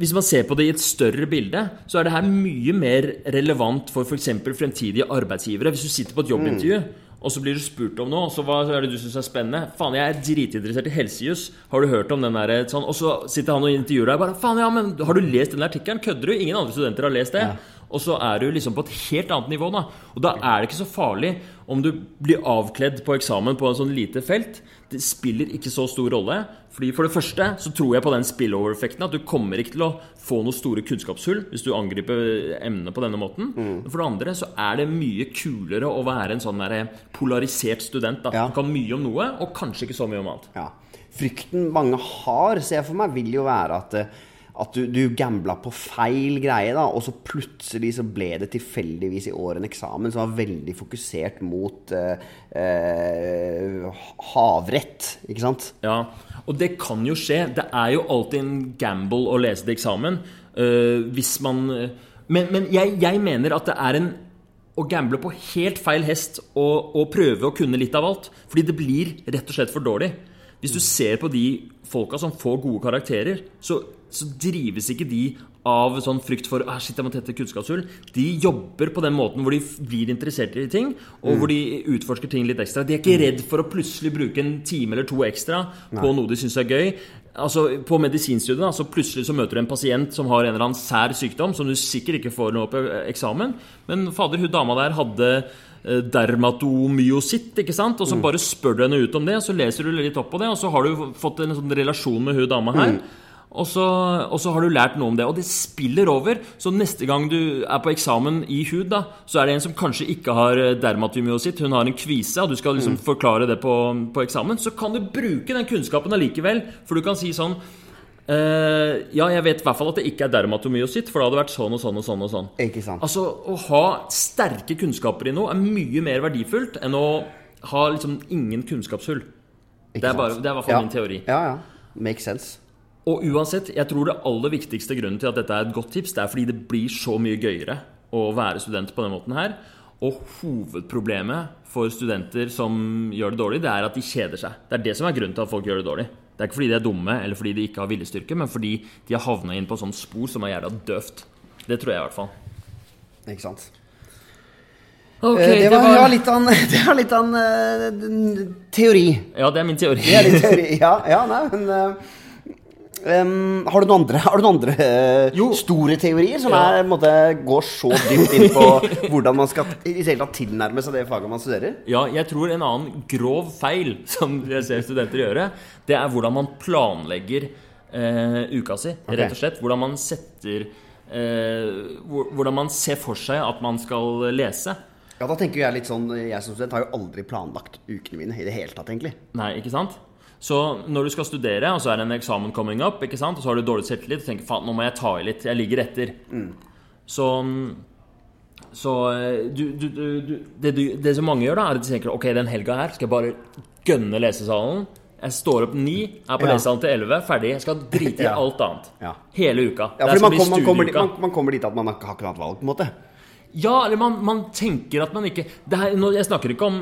hvis man ser på det i et større bilde, så er det her mye mer relevant for f.eks. fremtidige arbeidsgivere. Hvis du sitter på et jobbintervju, og så blir du spurt om noe, og så hva er det du syns er spennende? Faen, jeg er dritinteressert i helsejus. Har du hørt om den der sånn? Og så sitter han og intervjuer deg. Bare, faen, ja, men Har du lest den artikkelen? Kødder du? Ingen andre studenter har lest det. Og så er du liksom på et helt annet nivå. da Og da er det ikke så farlig om du blir avkledd på eksamen på en sånn lite felt. Det spiller ikke så stor rolle. Fordi For det første så tror jeg på den spillover-effekten. At du kommer ikke til å få noen store kunnskapshull hvis du angriper emnet på denne måten. For det andre så er det mye kulere å være en sånn der polarisert student. da Ja. Du kan mye om noe, og kanskje ikke så mye om annet. Ja. Frykten mange har, ser jeg for meg, vil jo være at, eh, at du, du gambla på feil greie, da, og så plutselig så ble det tilfeldigvis i år en eksamen som var veldig fokusert mot eh, eh, havrett, ikke sant? Ja, og det kan jo skje. Det er jo alltid en gamble å lese til eksamen. øh, hvis man Men, men jeg, jeg mener at det er en å gamble på helt feil hest og, og prøve å kunne litt av alt. Fordi det blir rett og slett for dårlig. Hvis du ser på de folka som får gode karakterer, så, så drives ikke de av sånn frykt for ah, shit, jeg må tette kunnskapshull. De jobber på den måten hvor de blir interessert i ting, og hvor de utforsker ting litt ekstra. De er ikke redd for å plutselig bruke en time eller to ekstra på noe de syns er gøy. Altså, På medisinstudiet da, så plutselig så møter du en pasient som har en eller annen sær sykdom, som du sikkert ikke får noe på eksamen, men fader, hun dama der hadde dermatomyositt, ikke sant? Og så bare spør du henne ut om det, og så leser du litt opp på det, og så har du fått en sånn relasjon med hun dama her. Og så, og så har du lært noe om det, og det spiller over. Så neste gang du er på eksamen i hud, da, så er det en som kanskje ikke har eh, dermatomyositt, hun har en kvise, og du skal liksom forklare det på, på eksamen, så kan du bruke den kunnskapen allikevel. For du kan si sånn eh, Ja, jeg vet i hvert fall at det ikke er dermatomyositt, for det hadde vært sånn og sånn og sånn. og sånn. Ikke sant? Altså, Å ha sterke kunnskaper i noe er mye mer verdifullt enn å ha liksom ingen kunnskapshull. Ikke Det er, bare, det er i hvert fall ja. min teori. Ja, ja. Makes sense. Og uansett, jeg tror det aller viktigste grunnen til at dette er et godt tips, det er fordi det blir så mye gøyere å være student på den måten her. Og hovedproblemet for studenter som gjør det dårlig, det er at de kjeder seg. Det er det som er grunnen til at folk gjør det dårlig. Det er ikke fordi de er dumme eller fordi de ikke har viljestyrke, men fordi de har havna inn på et sånt spor som er jævla døvt. Det tror jeg i hvert fall. Ikke sant? Ok, Eh, det, var, det var litt av en, det var litt av en uh, teori. Ja, det er min teori. Det er litt teori. Ja, ja nei, men eh, em, har du noen andre, har du noen andre uh, store teorier som Ja. er, måte, går så dypt inn på hvordan man skal i hele tatt tilnærme seg det faget man studerer? Ja, jeg tror en annen grov feil som jeg ser studenter gjøre, det er hvordan man planlegger uh, uka si. Okay. Rett og slett. Hvordan man setter uh, Hvordan man ser for seg at man skal lese. Ja, da tenker jeg litt sånn Jeg som student har jo aldri planlagt ukene mine i det hele tatt, egentlig. Nei, ikke sant? Så når du skal studere, og så er det en eksamen coming up, ikke sant? og så har du dårlig selvtillit, og tenker faen, nå må jeg ta i litt, jeg ligger etter. Så, så eh, du, du, du, det, du, det som mange gjør, da, er at de tenker ok, den helga her skal jeg bare gønne lesesalen. Jeg står opp ni, er på Ja. lesesalen til elleve, ferdig. Jeg skal drite i Ja. alt annet. Ja. Hele uka. Ja, Det som man, kom, man, kommer, dit- man, man kommer dit at man har ikke har noe valg, på en måte. Ja, eller man, man tenker at man ikke det her, nå, Jeg snakker ikke om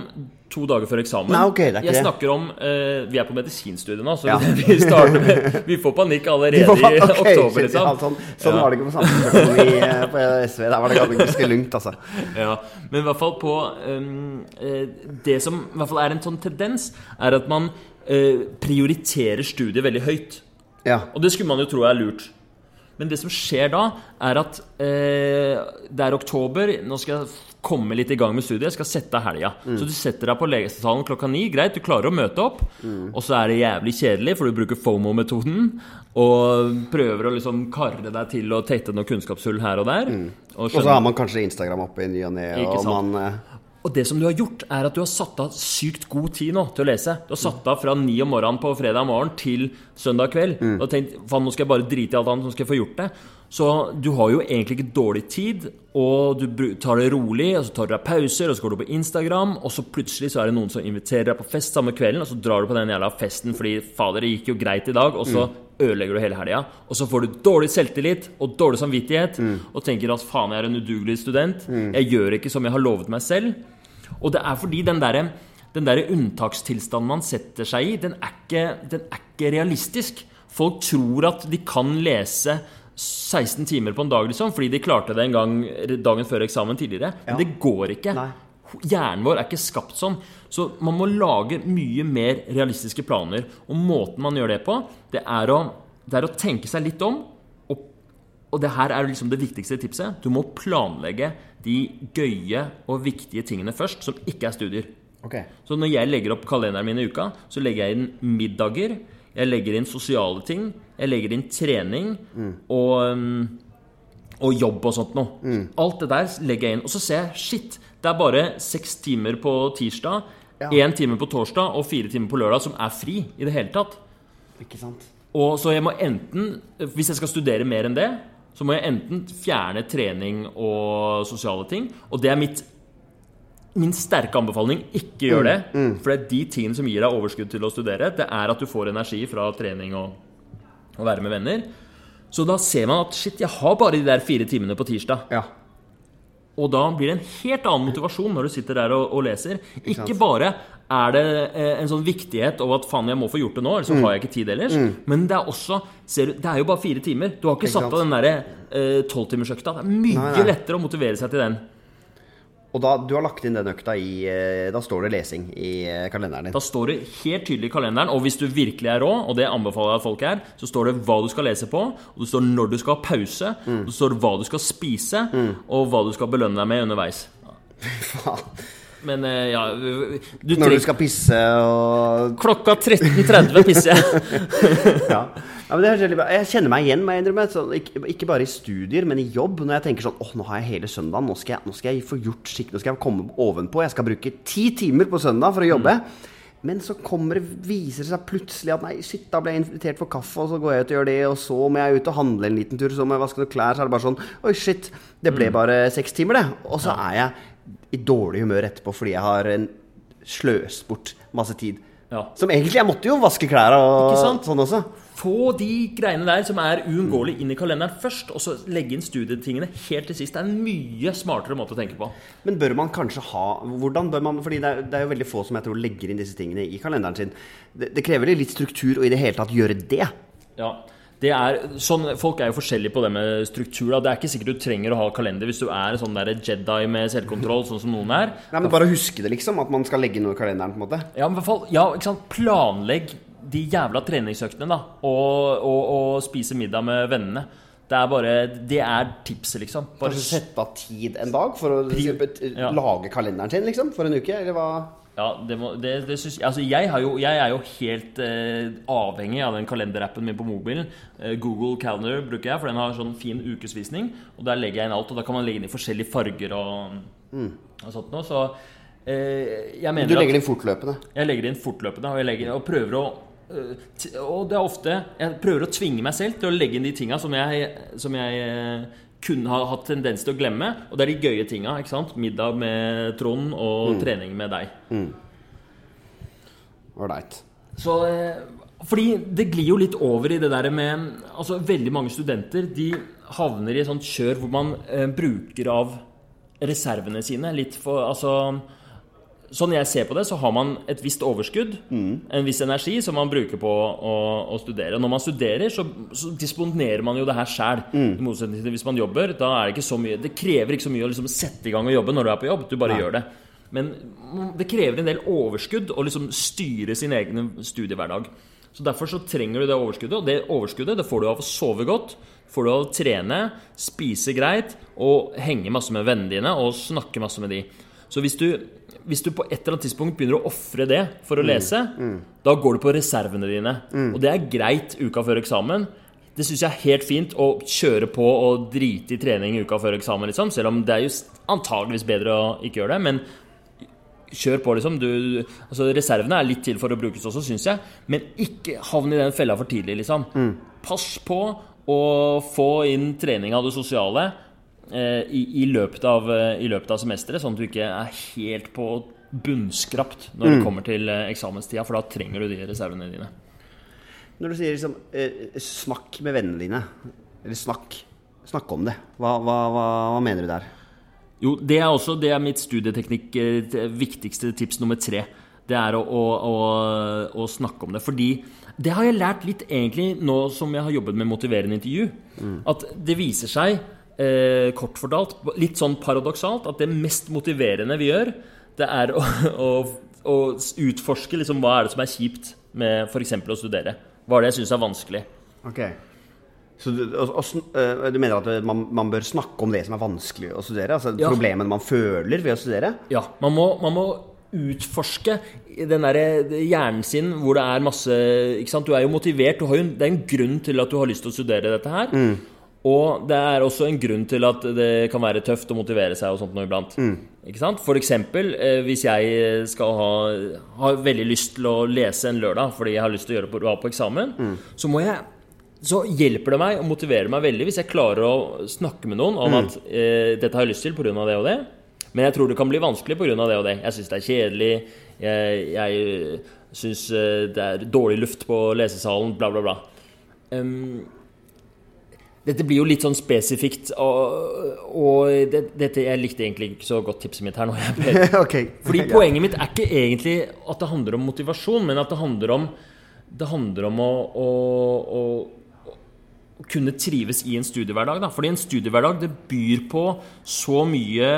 to dager før eksamen. Nei, ok, det ikke jeg det. snakker om uh, Vi er på medisinstudiet nå, så Ja. vi starter med Vi får panikk allerede Ok, i oktober. Liksom. ja, sånn sånn Ja. var det ikke på samfunnsøkonomi eh, på SV. Der var det ganske lugnt, altså. Ja, men i hvert fall på um, Det som i hvert fall er en sånn tendens, er at man uh, prioriterer studiet veldig høyt. Ja. Og det skulle man jo tro er lurt. Men det som skjer da, er at eh, det er oktober. Nå skal jeg komme litt i gang med studiet. Jeg skal sette helga. Så du setter deg på legesalen klokka ni. Greit, du klarer å møte opp. Og så er det jævlig kjedelig, for du bruker FOMO-metoden. Og prøver å liksom karre deg til å tette noen kunnskapshull her og der. Og Og så har man kanskje Instagram oppe i ny og ne, og man eh, Og det som du har gjort, er at du har satt av sykt god tid nå til å lese. Du har satt av fra ni om morgenen på fredag morgen til søndag kveld. Mm. Og tenkt faen, nå skal jeg bare drite i alt annet, nå skal jeg få gjort det. Så du har jo egentlig ikke dårlig tid, og du tar det rolig, og så tar du deg pauser, og så går du på Instagram, og så plutselig så er det noen som inviterer deg på fest samme kvelden, og så drar du på den jævla festen fordi fader, det gikk jo greit i dag, og så ødelegger du hele helga. Og så får du dårlig selvtillit og dårlig samvittighet, og tenker at faen, jeg er en udugelig student, jeg gjør ikke som jeg har lovet meg selv. Og det er fordi den derre den der unntakstilstanden man setter seg i, den er, ikke, den er ikke realistisk. Folk tror at de kan lese 16 timer på en dag, liksom, fordi de klarte det en gang dagen før eksamen tidligere. Men Ja. det går ikke. Nei. Hjernen vår er ikke skapt sånn. Så man må lage mye mer realistiske planer. Og måten man gjør det på, det er å, det er å tenke seg litt om. Og, og det her er liksom det viktigste tipset. Du må planlegge de gøye og viktige tingene først, som ikke er studier. Okay. Så når jeg legger opp kalenderen min i uka, så legger jeg inn middager, jeg legger inn sosiale ting, jeg legger inn trening og, um, og jobb og sånt noe. Alt det der legger jeg inn. Og så ser jeg shit, det er bare seks timer på tirsdag, Ja. time på torsdag og fire timer på lørdag som er fri i det hele tatt. Ikke sant? Og så jeg må enten, hvis jeg skal studere mer enn det, så må jeg enten fjerne trening og sosiale ting. Og det er mitt Min sterke anbefaling, ikke gjør det. For det er de tingene som gir deg overskudd til å studere. Det er at du får energi fra trening og å være med venner. Så da ser man at shit, jeg har bare de der fire timene på tirsdag. Ja. Og da blir det en helt annen motivasjon når du sitter der og, og leser. Ikke bare er det eh, en sånn viktighet over at faen, jeg må få gjort det nå, ellers så har jeg ikke tid ellers. Men det er også ser du, Det er jo bare fire timer. Du har ikke, Ikke satt av den derre tolvtimersøkta. det er mye Nei, nei. lettere å motivere seg til den. Og da, du har lagt inn den økta i eh, Da står det lesing i eh, kalenderen din. Da står det helt tydelig i kalenderen, og hvis du virkelig er rå, og det anbefaler jeg at folk er, så står det hva du skal lese på, og det står når du skal ha pause, og det står hva du skal spise, og hva du skal belønne deg med underveis. Faen. Men eh, ja du Når du skal pisse og Klokka 13.30 pisser jeg. ja. Ja, men det er bra. Jeg kjenner meg igjen, må jeg innrømme. Sånn, ikke, ikke bare i studier, men i jobb. Når jeg tenker sånn åh, nå har jeg hele søndagen, nå skal jeg, nå skal jeg få gjort skikk, nå skal jeg komme ovenpå. Jeg skal bruke ti timer på søndag for å jobbe. Men så kommer det, viser det seg plutselig at nei, shit, da ble jeg invitert for kaffe, og så går jeg ut og gjør det, og så må jeg ut og handle en liten tur, så må jeg vaske noen klær, så er det bare sånn Oi, shit, det ble bare seks timer, det. Og så er jeg i dårlig humør etterpå fordi jeg har sløst bort masse tid. Ja. Som egentlig Jeg måtte jo vaske klærne og sånn også. Få de greiene der som er uunngåelig inn i kalenderen først, og så legge inn studietingene helt til sist. Det er en mye smartere måte å tenke på. Men bør man kanskje ha Hvordan bør man Fordi det er, det er jo veldig få som jeg tror legger inn disse tingene i kalenderen sin. Det, det krever litt struktur å i det hele tatt gjøre det. Ja, det er, sånn, Folk er jo forskjellige på det med struktur. Da. Det er ikke sikkert du trenger å ha kalender hvis du er en sånn der Jedi med selvkontroll, sånn som noen er. Nei, men Bare huske det, liksom. At man skal legge noe i kalenderen. på en måte Ja, men i hvert fall, ja, ikke sant? Planlegg de jævla treningsøktene, da. Og, og, og spise middag med vennene. Det er bare Det er tipset, liksom. Bare Kanskje sette av tid en dag for å Pri- ja. lage kalenderen sin liksom for en uke? Eller hva? Ja, det, må, det, det syns Altså, jeg, har jo, jeg er jo helt eh, avhengig av den kalenderappen min på mobilen. Eh, Google Calendar bruker jeg, for den har sånn fin ukesvisning. Og der legger jeg inn alt, og da kan man legge inn i forskjellige farger og, og sånt noe. Så eh, jeg mener at Du legger det inn fortløpende. jeg legger det inn fortløpende, og jeg legger, og prøver å Og det er ofte Jeg prøver å tvinge meg selv til å legge inn de tinga som jeg, som jeg øh, kunne ha hatt tendens til å glemme. Og det er de gøye tinga. ikke sant? Middag med Trond og trening med deg. Ålreit. Så eh, Fordi det glir jo litt over i det der med Altså, veldig mange studenter de havner i et sånt kjør hvor man eh, bruker av reservene sine litt for Altså Sånn jeg ser på det, så har man et visst overskudd, en viss energi, som man bruker på å, å studere. Og når man studerer, så, så disponerer man jo det her sjæl. I motsetning til hvis man jobber. Da er det ikke så mye Det krever ikke så mye å liksom sette i gang og jobbe når du er på jobb. Du bare Nei. gjør det. Men det krever en del overskudd å liksom styre sin egen studiehverdag. Så Derfor så trenger du det overskuddet, og det overskuddet det får du av å sove godt. Får du av å trene, spise greit og henge masse med vennene dine og snakke masse med de. Så hvis du, hvis du på et eller annet tidspunkt begynner å ofre det for å lese, da går du på reservene dine. Og det er greit uka før eksamen. Det syns jeg er helt fint å kjøre på og drite i trening uka før eksamen, liksom. Selv om det er jo antageligvis bedre å ikke gjøre det. Men kjør på, liksom. Du, altså, reservene er litt til for å brukes også, syns jeg. Men ikke havn i den fella for tidlig, liksom. Pass på å få inn trening av det sosiale i, i, løpet av, eh, i løpet av semesteret, sånn at du ikke er helt på bunnskrapt når det kommer til eh, eksamenstida, for da trenger du de reservene dine. Når du sier liksom eh, snakk med vennene dine, eller snakk, snakk om det, hva, hva, hva, hva mener du der? Jo, det er også det er mitt studieteknikk eh, viktigste tips nummer tre. Det er å, å, å, å snakke om det. Fordi det har jeg lært litt egentlig nå som jeg har jobbet med motiverende intervju. At det viser seg, eh, kort fortalt, litt sånn paradoksalt, at det mest motiverende vi gjør, det er å, å, å utforske liksom, hva er det som er kjipt med f.eks. å studere. Hva er det jeg syns er vanskelig. Ok. Så du, og, og, eh, du mener at man, man bør snakke om det som er vanskelig å studere? Altså Ja. problemene man føler ved å studere? Ja, man må, man må utforske den der hjernen sin hvor det er masse ikke sant? Du er jo motivert. Jo, det er en grunn til at du har lyst til å studere dette her. Og det er også en grunn til at det kan være tøft å motivere seg og sånt noe iblant. Ikke sant? For eksempel eh, hvis jeg skal ha har veldig lyst til å lese en lørdag fordi jeg har lyst til å gjøre det på, på eksamen, så må jeg så hjelper det meg og motiverer meg veldig hvis jeg klarer å snakke med noen om at eh, dette har jeg lyst til pga. det og det. Men jeg tror det kan bli vanskelig pga. det og det. Jeg syns det er kjedelig. Jeg, jeg syns eh, det er dårlig luft på lesesalen. Bla, bla, bla. Em, dette blir jo litt sånn spesifikt, og, og det, dette, jeg likte egentlig ikke så godt tipset mitt her nå. Jeg, ok. fordi poenget mitt er ikke egentlig at det handler om motivasjon, men at det handler om, det handler om å, å, å, å kunne trives i en studiehverdag. Da. Fordi en studiehverdag det byr på så mye,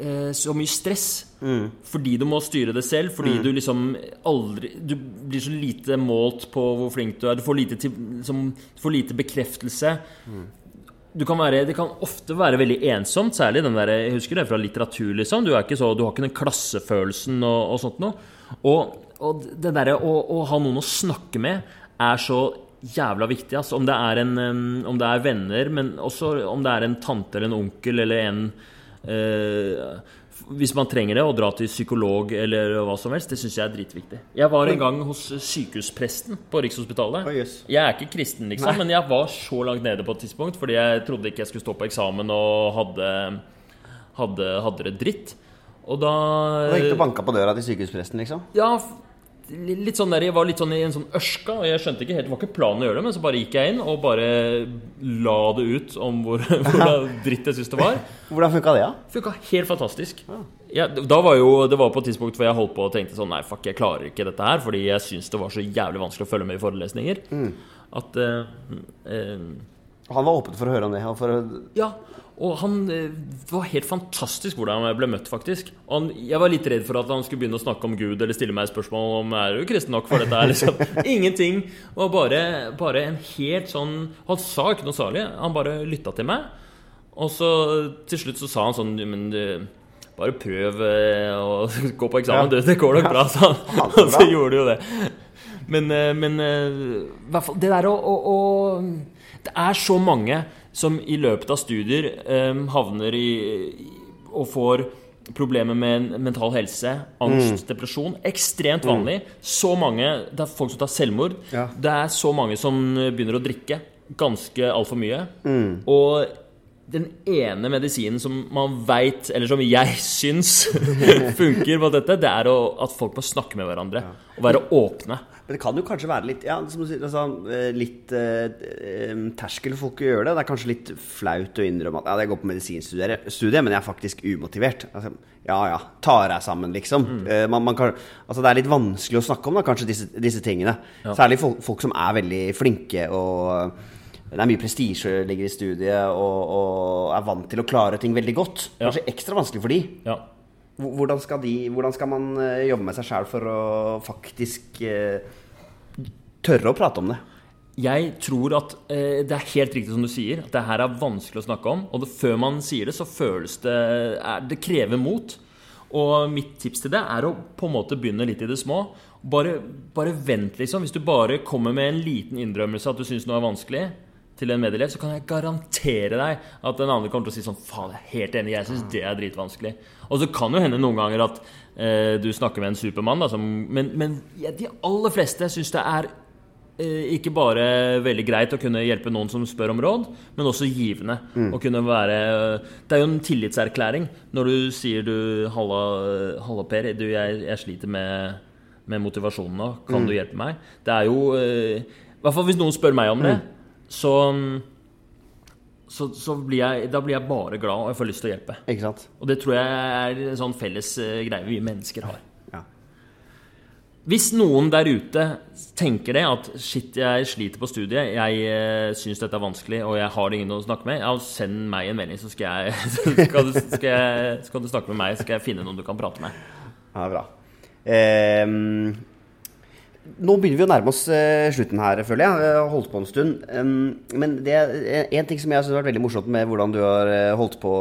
eh, så mye stress. Fordi du må styre det selv, fordi du liksom aldri Du blir så lite målt på hvor flink du er. Du får lite, til, liksom, du får lite bekreftelse du kan være, det kan ofte være veldig ensomt, særlig den der, jeg husker det fra litteratur. liksom, Du, er ikke så, du har ikke den klassefølelsen og, og sånt noe. Og, og det derre å, å ha noen å snakke med er så jævla viktig. Altså, om, det er en, om det er venner, men også om det er en tante eller en onkel eller en eh, Hvis man trenger det, å dra til psykolog eller hva som helst, det syns jeg er dritviktig. Jeg var en gang hos sykehuspresten på Rikshospitalet. Oh, yes. Jeg er ikke kristen, liksom, Nei. men jeg var så langt nede på et tidspunkt fordi jeg trodde ikke jeg skulle stå på eksamen og hadde, hadde, hadde det dritt. Og da Da gikk du og banka på døra til sykehuspresten, liksom? Ja, litt sånn der, jeg var litt sånn i en sånn ørska, og jeg skjønte ikke helt Det var ikke planen å gjøre det, men så bare gikk jeg inn og bare la det ut om hvor, hvor dritt jeg syntes det var. Hvordan funka det, da? Funka helt fantastisk. Ja, da var jo, det var på et tidspunkt hvor jeg holdt på og tenkte sånn Nei, fuck, jeg klarer ikke dette her, fordi jeg syns det var så jævlig vanskelig å følge med i forelesninger. At uh, uh, Han var åpen for å høre om det. For å... Ja, og han eh, var helt fantastisk hvordan jeg ble møtt, faktisk. Og han, jeg var litt redd for at han skulle begynne å snakke om Gud eller stille meg spørsmål om er du kristen nok for dette her. Liksom. Ingenting. Var bare, bare en helt sånn Han sa ikke noe særlig. Han bare lytta til meg. Og så til slutt så sa han sånn Men du, bare prøv eh, å gå på eksamen, Ja. Det går nok bra, sa han. Ja, Og så gjorde du jo det. Men, eh, men i hvert fall det der å, å, å Det er så mange som i løpet av studier eh, havner i, og får problemer med mental helse, angst, Mm. depresjon. Ekstremt vanlig. Så mange Det er folk som tar selvmord. Ja. Det er så mange som begynner å drikke ganske altfor mye. Mm. Og den ene medisinen som man veit, eller som jeg syns funker på dette, det er å, at folk må snakke med hverandre. Og være åpne. Men det kan jo kanskje være litt ja, som du sier, altså, eh, litt eh, eh, terskel for folk å gjøre det. Det er kanskje litt flaut å innrømme at ja, jeg går på medisinstudiet, men jeg er faktisk umotivert. Altså, ja ja, tar jeg sammen, liksom. Mm. Eh, man, man kan, altså, det er litt vanskelig å snakke om, da, kanskje, disse, disse tingene. Ja. Særlig folk, folk, som er veldig flinke og det er mye prestisje ligger i studiet, og, og, er vant til å klare ting veldig godt. Kanskje ekstra vanskelig for de. Ja. Hvordan skal, de, hvordan skal man eh, jobbe med seg sjæl for å faktisk eh, tørre å prate om det? Jeg tror at eh, det er helt riktig som du sier, at det her er vanskelig å snakke om. Og det, før man sier det, så føles det er, Det krever mot. Og mitt tips til det er å på en måte begynne litt i det små. Bare, bare vent, liksom. Hvis du bare kommer med en liten innrømmelse at du syns noe er vanskelig, til en medelev, så kan jeg garantere deg at den andre kommer til å si sånn Faen, jeg er helt enig, jeg syns det er dritvanskelig. Og så kan jo hende noen ganger at eh, du snakker med en supermann, da, som, men, men ja, de aller fleste syns det er eh, ikke bare veldig greit å kunne hjelpe noen som spør om råd, men også givende. Mm. Å kunne være Det er jo en tillitserklæring når du sier du Halla, halla Per, du, jeg, jeg, sliter med, med motivasjonen nå, kan mm. du hjelpe meg? Det er jo eh, I hvert fall hvis noen spør meg om det. Mm så, så, så blir jeg, da blir jeg bare glad, og jeg får lyst til å hjelpe. Ikke sant? Og det tror jeg er en sånn felles uh, greie vi mennesker har. Ja. Hvis noen der ute tenker det, at shit, jeg sliter på studiet, jeg uh, syns dette er vanskelig, og jeg har ingen å snakke med, ja, send meg en melding, så skal, jeg, skal, du, skal, jeg, skal, du, snakke med meg, så skal jeg finne noen du kan prate med. Ja, bra. Um nå begynner vi å nærme oss uh, slutten her, føler jeg. Jeg har holdt på en stund. Men det er en ting som jeg synes har vært veldig morsomt med hvordan du har uh, holdt på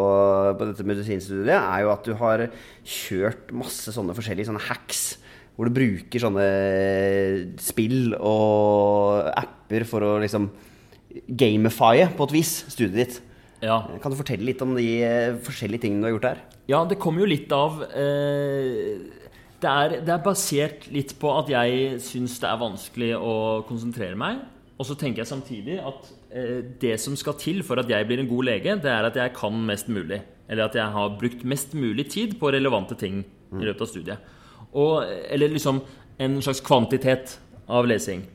på dette medisinstudiet, er jo at du har kjørt masse sånne forskjellige sånne hacks. Hvor du bruker sånne spill og apper for å liksom gamifye, på et vis, studiet ditt. Ja. Kan du fortelle litt om de forskjellige tingene du har gjort der? Ja, det kommer jo litt av eh det er, det er, basert litt på at jeg syns det er vanskelig å konsentrere meg. Og så tenker jeg samtidig at eh, det som skal til for at jeg blir en god lege, det er at jeg kan mest mulig. Eller at jeg har brukt mest mulig tid på relevante ting i løpet av studiet. Og, eller liksom en slags kvantitet av lesing.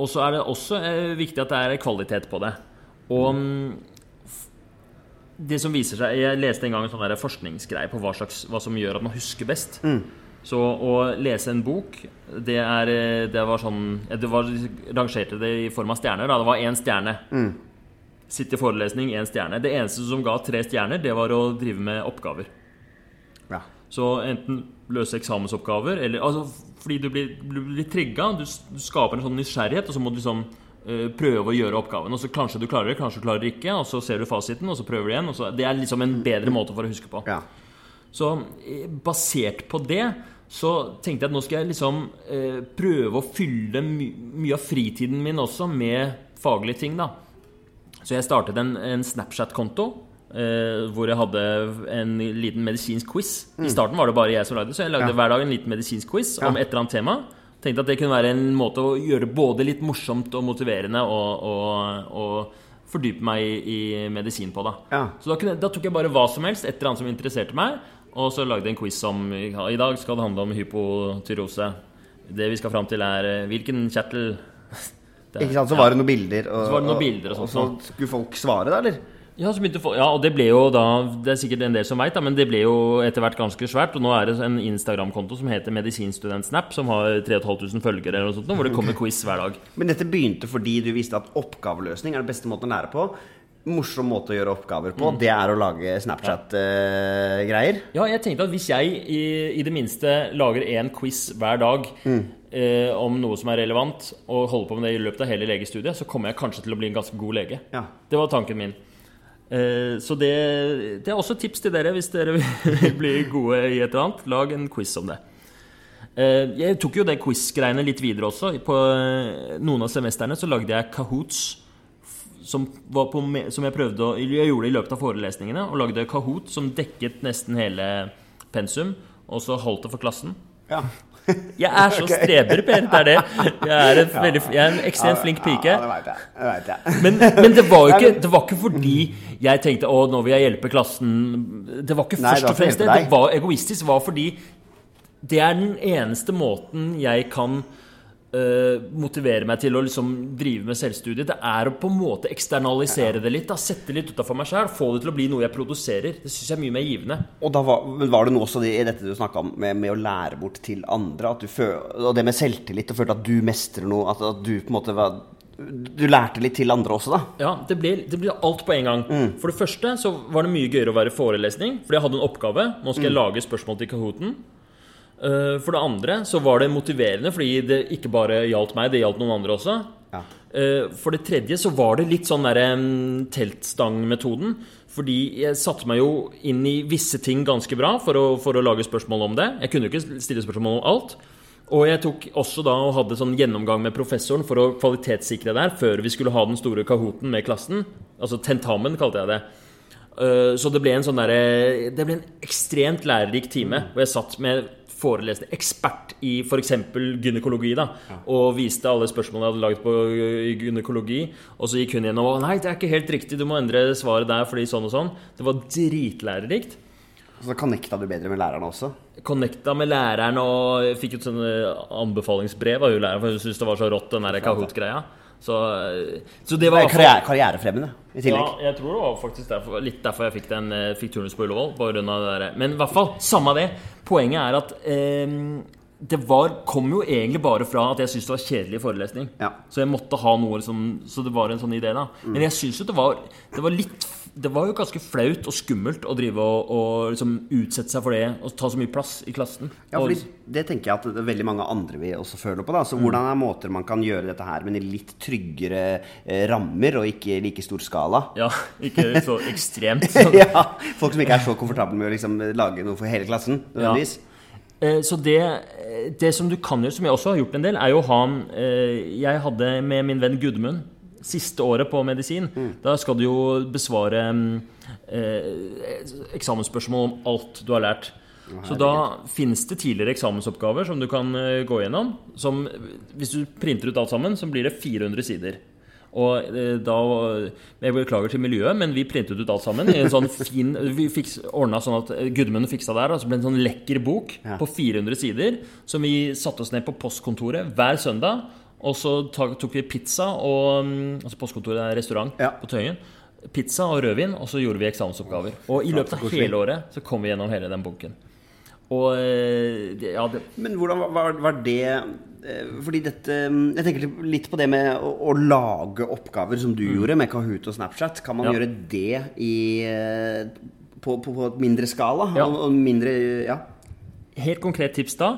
Og så er det også eh, viktig at det er kvalitet på det. Og mm, det som viser seg Jeg leste en gang en sånn forskningsgreie på hva, slags, hva, som gjør at man husker best. Mm. Så å lese en bok, det, er, det var sånn Det var rangerte det i form av stjerner. Da. Det var én stjerne. Mm. Sitte i forelesning, én stjerne. Det eneste som ga tre stjerner, det var å drive med oppgaver. Ja. Så enten løse eksamensoppgaver, eller altså, Fordi du blir, blir trigga, du, du, skaper en sånn nysgjerrighet, og så må du liksom uh, prøve å gjøre oppgaven. Og så kanskje du klarer det, kanskje du klarer det ikke, og så ser du fasiten, og så prøver du igjen. Så, det er liksom en bedre måte for å huske på. Ja. Så eh, basert på det så tenkte jeg at nå skal jeg liksom eh, prøve å fylle my mye av fritiden min også med faglige ting, da. Så jeg startet en, en Snapchat-konto. Eh, hvor jeg hadde en liten medisinsk quiz. Mm. I starten var det bare jeg som lagde så jeg lagde ja. hver dag en liten medisinsk quiz ja. om et eller annet tema. Tenkte at det kunne være en måte å gjøre både litt morsomt og motiverende og, og, og fordype meg i, i, medisin på. Da. Ja. Så da, kunne, da, tok jeg bare hva som helst, et eller annet som interesserte meg. Og så lagde jeg en quiz om I dag skal det handle om hypotyrose. Det vi skal fram til, er eh, hvilken kjertel Ikke sant, Så var det noen bilder, og, så, det noen bilder og, og så skulle folk svare, da, eller? Ja, folk, ja, og det ble jo da Det er sikkert en del som veit, men det ble jo etter hvert ganske svært. Og nå er det en Instagram-konto som heter Medisinstudentsnap, som har 3500 følgere, eller noe sånt, hvor det kommer quiz hver dag. Men dette begynte fordi du visste at oppgaveløsning er den beste måten å lære på morsom måte å gjøre oppgaver på, mm. det er å lage Snapchat-greier. Uh, ja, jeg tenkte at hvis jeg i, i det minste lager én quiz hver dag mm. uh, om noe som er relevant, og holder på med det i løpet av hele legestudiet, så kommer jeg kanskje til å bli en ganske god lege. Ja. Det var tanken min. Uh, så det, det, er også tips til dere hvis dere vil bli gode i et eller annet. Lag en quiz om det. Jeg tok jo det quiz-greiene litt videre også. På noen av semestrene så lagde jeg Kahoots som, på, som, jeg prøvde å, jeg gjorde i løpet av forelesningene. Og lagde Kahoot som dekket nesten hele pensum. Og så holdt det for klassen. Ja. Jeg er så streber, Per. Det er det. Jeg er, en, veldig, jeg er en ekstremt flink pike. Ja, det vet jeg. Det vet jeg. Men, men det, var jo ikke, det var ikke fordi jeg tenkte å, nå vil jeg hjelpe klassen. Det var ikke først og fremst det. Det var egoistisk. Det var fordi det er den eneste måten jeg kan øh, motivere meg til å liksom drive med selvstudie. Det er å på en måte eksternalisere det litt. Da. Sette litt utafor meg sjøl. Få det til å bli noe jeg produserer. Det syns jeg er mye mer givende. Og da var, var det noe også i dette du snakka om, med, med å lære bort til andre? At du føl, og det med selvtillit, og følte at du mestrer noe? At, at du på en måte var Du lærte litt til andre også, da? Ja, det ble, det ble alt på en gang. For det første så var det mye gøyere å være forelesning, fordi jeg hadde en oppgave. Nå skal jeg lage spørsmål til Kahooten. Eh, For det andre så var det motiverende, fordi det ikke bare gjaldt meg, det gjaldt noen andre også. Ja. Eh, For det tredje så var det litt sånn derre mm, teltstangmetoden. Fordi jeg satte meg jo inn i visse ting ganske bra for å, for å lage spørsmål om det. Jeg kunne jo ikke stille spørsmål om alt. Og jeg tok også da og hadde sånn gjennomgang med professoren for å kvalitetssikre der før vi skulle ha den store kahooten med klassen. Altså tentamen, kalte jeg det. Eh, Så det ble en sånn derre Det ble en ekstremt lærerik time hvor jeg satt med forelesende ekspert i f.eks. gynekologi. da Og viste alle spørsmålene jeg hadde laget på gynekologi. Og så gikk hun gjennom og Nei, det er ikke helt riktig, du må endre svaret der fordi sånn og sånn. Det var dritlærerikt. Så connecta du bedre med lærerne også? Connecta med læreren og fikk et sånn anbefalingsbrev av læreren, for hun syntes det var så rått, den der Kahoot-greia. Så, så det var er karriere, karrierefremmende i Ja, jeg tror det var faktisk derfor, litt derfor jeg fikk, den, eh, fikk turnus på Ullevål. På grunn av det der. Men i hvert fall, samme det. Poenget er at eh, det var, kom jo egentlig bare fra at jeg syntes det var kjedelig forelesning. Ja. Så jeg måtte ha noe som, Så det var en sånn idé, da. Men jeg syns jo det var Det var litt Det var jo ganske flaut og skummelt å drive og, og liksom utsette seg for det og ta så mye plass i klassen. Ja, fordi Det tenker jeg at det er veldig mange andre vil også føle på. da Så Hvordan er måter man kan gjøre dette her, men i litt tryggere eh, rammer og ikke i like stor skala? ja, ikke så ekstremt. ja, Folk som ikke er så komfortable med å liksom lage noe for hele klassen. nødvendigvis. Ja. Så det, det som du kan gjøre, som jeg også har gjort en del, er jo å ha eh, Jeg hadde med min venn Gudmund siste året på medisin. Da skal du jo besvare mm, eh, eksamensspørsmål om alt du har lært. Så da finnes det tidligere eksamensoppgaver som du kan eh, gå gjennom. Som, hvis du printer ut alt sammen, så blir det 400 sider. Og eh, da Jeg beklager til miljøet, men vi printet ut alt sammen i en sånn fin Vi fikk ordna sånn at Gudmund fiksa der, og så ble en sånn lekker bok Ja. på 400 sider som vi satte oss ned på postkontoret hver søndag. Og så tok vi pizza og mm, Altså postkontoret er restaurant Ja. på Tøyen. Pizza og rødvin, og så gjorde vi eksamensoppgaver. Og i løpet av hele året så kom vi gjennom hele den bunken. Og eh, ja, det, Men hvordan var, var, det eh, Fordi dette Jeg tenker litt på det med å, å lage oppgaver som du gjorde med Kahoot og Snapchat. Kan man Mm. Ja. gjøre det i eh, på, på, på et mindre skala? Ja. Og, og mindre Ja. helt konkret tips da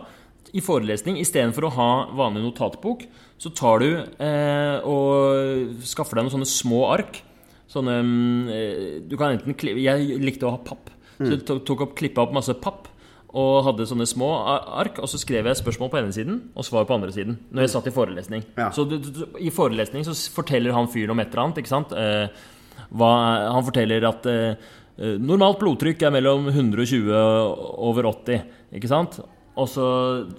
i forelesning, istedenfor å ha vanlig notatbok, så tar du eh, og skaffer deg noen sånne små ark. Sånne mm, eh, Du kan enten Jeg likte å ha papp. Så jeg tok, tok opp, klippa opp masse papp og hadde sånne små ark. Og så skrev jeg spørsmål på ene siden og svar på andre siden. Når jeg satt i forelesning. Ja. Så du, du, i forelesning så forteller han fyren om et eller annet. ikke sant? Eh, hva, han forteller at eh, eh, normalt blodtrykk er mellom 120 over 80. Ikke sant? Og så,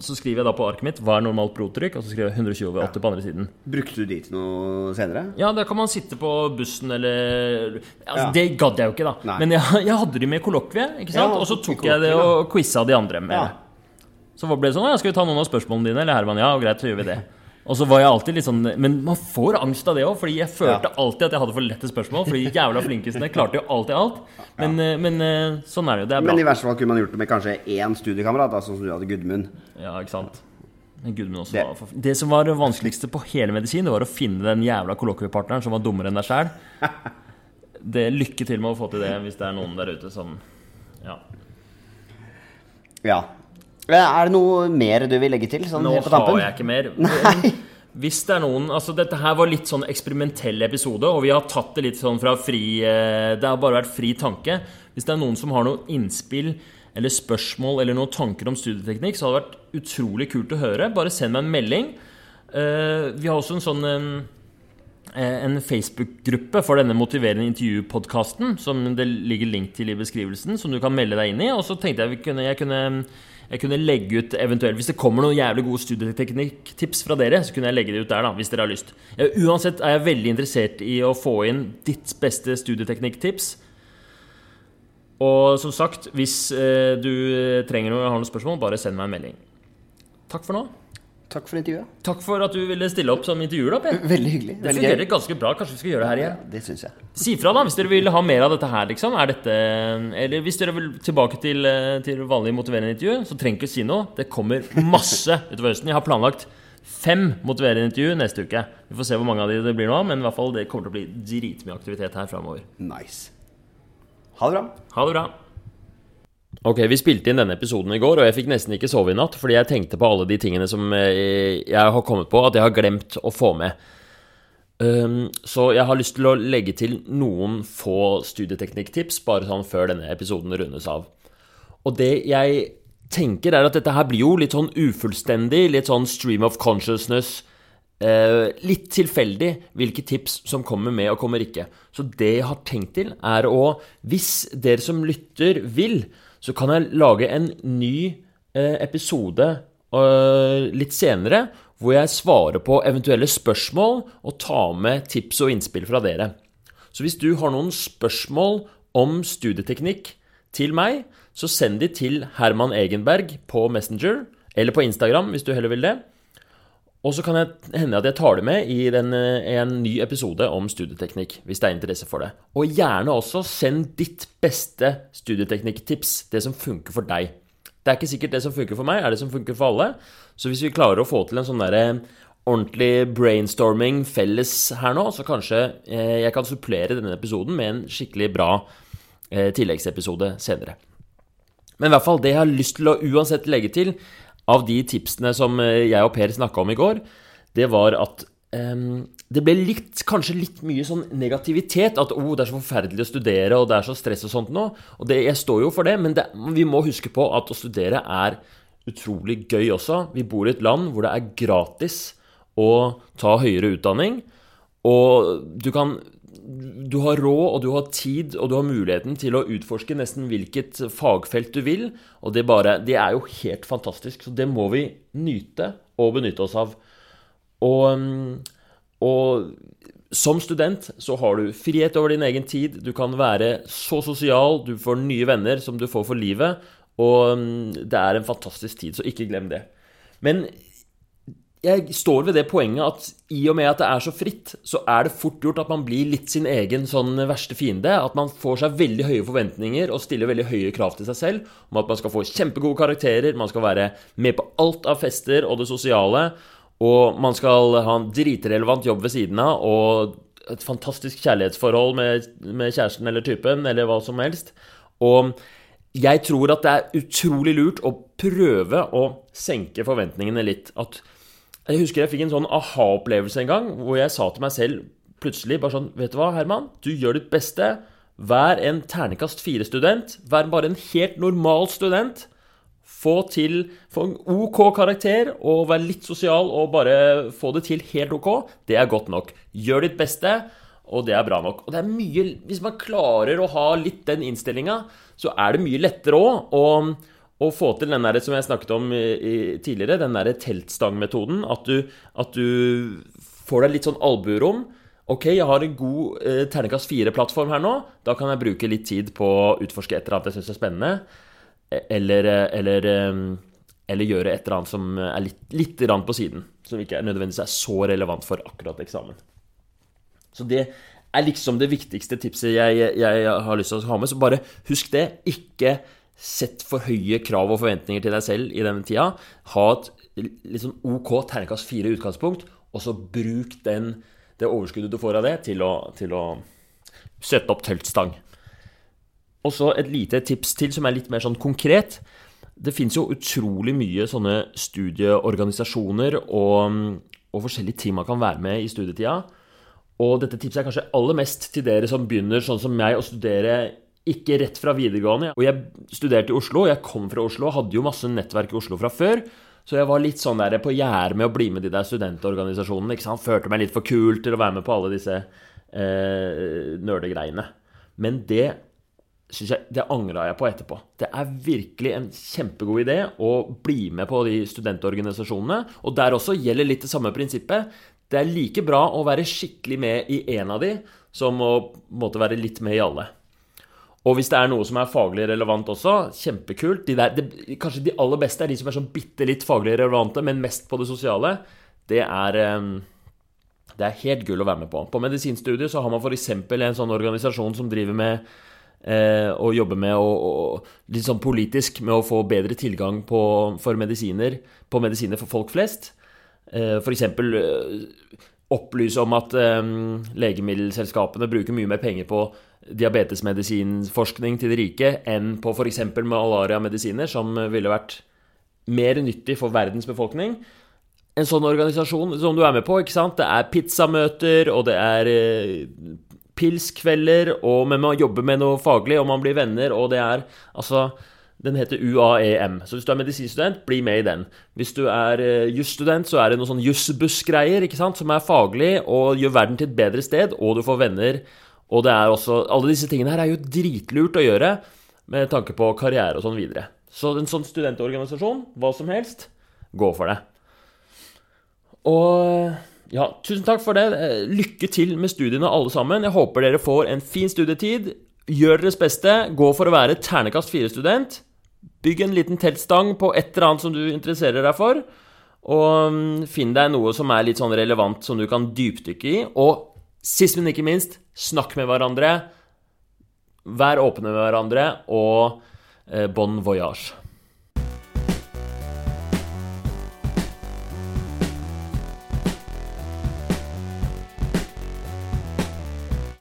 så skriver jeg da på arket mitt hva er normalt blodtrykk, og så skriver jeg 120 over 80 på andre siden. Brukte du de til noe senere? Ja, da kan man sitte på bussen eller altså, Ja. Det gadd jeg jo ikke, da. Nei. Men jeg, jeg hadde de med kollokviet, ikke sant? Ja, og så tok jeg det og quiza de andre med Ja. det. Så ble det sånn ja, 'Skal vi ta noen av spørsmålene dine?' Eller Herman, ja, greit, så gjør vi det. Og så var jeg alltid litt sånn Men man får angst av det òg, fordi jeg følte Ja. alltid at jeg hadde for lette spørsmål. Fordi jævla flinkisene klarte jo alltid alt. Men, ja. men eh, sånn er det jo. Det er bra. Men i verste fall kunne man gjort det med kanskje én studiekamerat, sånn som du hadde Gudmund. Ja, ikke sant? Det- var. Det som var det vanskeligste på hele medisin, det var å finne den jævla kollokviepartneren som var dummere enn deg sjæl. Det Lykke til med å få til det hvis det er noen der ute som Ja. Ja. Er det noe mer du vil legge til? Sånn, Nå har jeg ikke mer. Hvis det er noen Altså, dette her var litt sånn eksperimentell episode, og vi har tatt det litt sånn fra fri eh, Det har bare vært fri tanke. Hvis det er noen som har noen innspill eller spørsmål eller noen tanker om studieteknikk, så hadde det vært utrolig kult å høre. Bare send meg en melding. Eh, Vi har også en sånn eh, eh, en Facebook-gruppe for denne motiverende intervju-podkasten, som det ligger link til i beskrivelsen, som du kan melde deg inn i. Og så tenkte jeg kunne, jeg kunne, jeg kunne legge ut eventuelt Hvis det kommer noen jævlig gode studieteknikktips fra dere, så kunne jeg legge det ut der, da, hvis dere har lyst. Jeg, uansett er jeg veldig interessert i å få inn ditt beste studieteknikktips. Og som sagt, hvis eh, du trenger noe, har noen spørsmål, bare send meg en melding. Takk for nå. Takk for intervjuet. Takk for at du ville stille opp som intervjuer. Per. Veldig hyggelig. Det Veldig fungerer gøy. ganske bra. Kanskje vi skal gjøre det her igjen? Ja, det synes jeg. Si fra da, hvis dere vil ha mer av dette her, liksom. Er dette, eller hvis dere vil tilbake til, eh, til vanlig motiverende intervju, så trenger ikke si noe. Det kommer masse utover høsten. Jeg har planlagt fem motiverende intervju neste uke. Vi får se hvor mange av de det blir nå, men i hvert fall det kommer til å bli dritmye aktivitet her framover. Nice. Ha det bra. Ha det bra. Ok, Vi spilte inn denne episoden i går, og jeg fikk nesten ikke sove i natt fordi jeg tenkte på alle de tingene som eh, jeg har kommet på at jeg har glemt å få med. Um, så jeg har lyst til å legge til noen få studieteknikktips bare sånn før denne episoden rundes av. Og det jeg tenker, er at dette her blir jo litt sånn ufullstendig, litt sånn stream of consciousness. Eh, litt tilfeldig hvilke tips som kommer med og kommer ikke. Så det jeg har tenkt til, er å Hvis dere som lytter vil, så kan jeg lage en ny eh, episode eh, litt senere, hvor jeg svarer på eventuelle spørsmål og tar med tips og innspill fra dere. Så hvis du har noen spørsmål om studieteknikk til meg, så send de til Herman Egenberg på Messenger, eller på Instagram hvis du heller vil det. Og så kan det hende at jeg tar det med i den, eh, en ny episode om studieteknikk, hvis det er interesse for det. Og gjerne også send ditt beste studieteknikktips, det som funker for deg. Det er ikke sikkert det som funker for meg, er det som funker for alle. Så hvis vi klarer å få til en sånn derre ordentlig brainstorming felles her nå, så kanskje eh, jeg kan supplere denne episoden med en skikkelig bra eh, tilleggsepisode senere. Men i hvert fall, det jeg har lyst til å uansett legge til av de tipsene som eh, jeg og Per snakka om i går, det var at um, det ble litt, kanskje litt mye sånn negativitet. At oh, det er så forferdelig å studere, og det er så stress og sånt nå. Og det, jeg står jo for det, men det, vi må huske på at å studere er utrolig gøy også. Vi bor i et land hvor det er gratis å ta høyere utdanning. Og du kan Du har råd, og du har tid, og du har muligheten til å utforske nesten hvilket fagfelt du vil. Og det, bare, det er jo helt fantastisk. Så det må vi nyte og benytte oss av. Og, og som student så har du frihet over din egen tid. Du kan være så sosial, du får nye venner som du får for livet. Og det er en fantastisk tid, så ikke glem det. Men jeg står ved det poenget at i og med at det er så fritt, så er det fort gjort at man blir litt sin egen sånn verste fiende. At man får seg veldig høye forventninger og stiller veldig høye krav til seg selv om at man skal få kjempegode karakterer, man skal være med på alt av fester og det sosiale, og man skal ha en dritrelevant jobb ved siden av og et fantastisk kjærlighetsforhold med, med kjæresten eller typen, eller hva som helst. Og jeg tror at det er utrolig lurt å prøve å senke forventningene litt. At jeg husker jeg fikk en sånn aha-opplevelse en gang, hvor jeg sa til meg selv plutselig bare sånn Vet du hva, Herman? Du gjør ditt beste. Vær en ternekast fire-student. Vær bare en helt normal student. Få til Få en OK karakter og vær litt sosial og bare få det til helt OK. Det er godt nok. Gjør ditt beste, og det er bra nok. Og det er mye Hvis man klarer å ha litt den innstillinga, så er det mye lettere òg å få til den der som jeg snakket om i, i, tidligere, den der teltstangmetoden. At du, at du får deg litt sånn albuerom. Ok, jeg har en god eh, ternekast fire-plattform her nå. Da kan jeg bruke litt tid på å utforske et eller annet jeg syns er spennende. Eller, eller, eller, gjøre et eller annet som er litt, litt på siden. Som ikke er nødvendigvis er så relevant for akkurat eksamen. Så det er liksom det viktigste tipset jeg, jeg har lyst til å ha med. Så bare husk det. Ikke Sett for høye krav og forventninger til deg selv i denne tida. Ha et sånn OK terningkast fire utgangspunkt, og så bruk den, det overskuddet du får av det, til å, til å sette opp teltstang. Og så et lite tips til som er litt mer sånn konkret. Det fins jo utrolig mye sånne studieorganisasjoner og, og forskjellige ting man kan være med i studietida. Og dette tipset er kanskje aller mest til dere som begynner sånn som meg å studere ikke rett fra videregående. Og jeg studerte i Oslo, jeg kom fra Oslo, hadde jo masse nettverk i Oslo fra før. Så jeg var litt sånn der på gjerdet med å bli med de der studentorganisasjonene. ikke sant? Følte meg litt for kul til å være med på alle disse eh, nerdegreiene. Men det synes jeg, det angra jeg på etterpå. Det er virkelig en kjempegod idé å bli med på de studentorganisasjonene. Og der også gjelder litt det samme prinsippet. Det er like bra å være skikkelig med i én av de som å måtte være litt med i alle. Og hvis det er noe som er faglig relevant også, kjempekult. De der, det, kanskje de aller beste er de som er sånn bitte litt faglig relevante, men mest på det sosiale. Det er, ehm, det er helt gull å være med på. På medisinstudiet så har man f.eks. en sånn organisasjon som driver med eh, å jobbe med å, å, litt sånn politisk med å få bedre tilgang på, for medisiner, på medisiner for folk flest. Eh, F.eks. Eh, opplyse om at eh, legemiddelselskapene bruker mye mer penger på diabetesmedisinforskning til de rike enn på f.eks. malariamedisiner, som ville vært mer nyttig for verdens befolkning. En sånn organisasjon som du er med på, ikke sant? det er pizzamøter, og det er eh, pilskvelder, og man jobber med noe faglig, og man blir venner, og det er altså den heter UAEM. Så hvis du er medisinstudent, bli med i den. Hvis du er uh, jusstudent, så er det noe sånn jussbuss-greier som er faglig og gjør verden til et bedre sted, og du får venner og det er også, alle disse tingene her er jo dritlurt å gjøre med tanke på karriere og sånn videre. Så en sånn studentorganisasjon, hva som helst, gå for det. Og ja, tusen takk for det. Lykke til med studiene, alle sammen. Jeg håper dere får en fin studietid. Gjør deres beste. Gå for å være ternekast fire-student. Bygg en liten teltstang på et eller annet som du interesserer deg for. Og mm, finn deg noe som er litt sånn relevant, som du kan dypdykke i. Og Sist, men ikke minst, snakk med hverandre. Vær åpne med hverandre, og eh, bon voyage.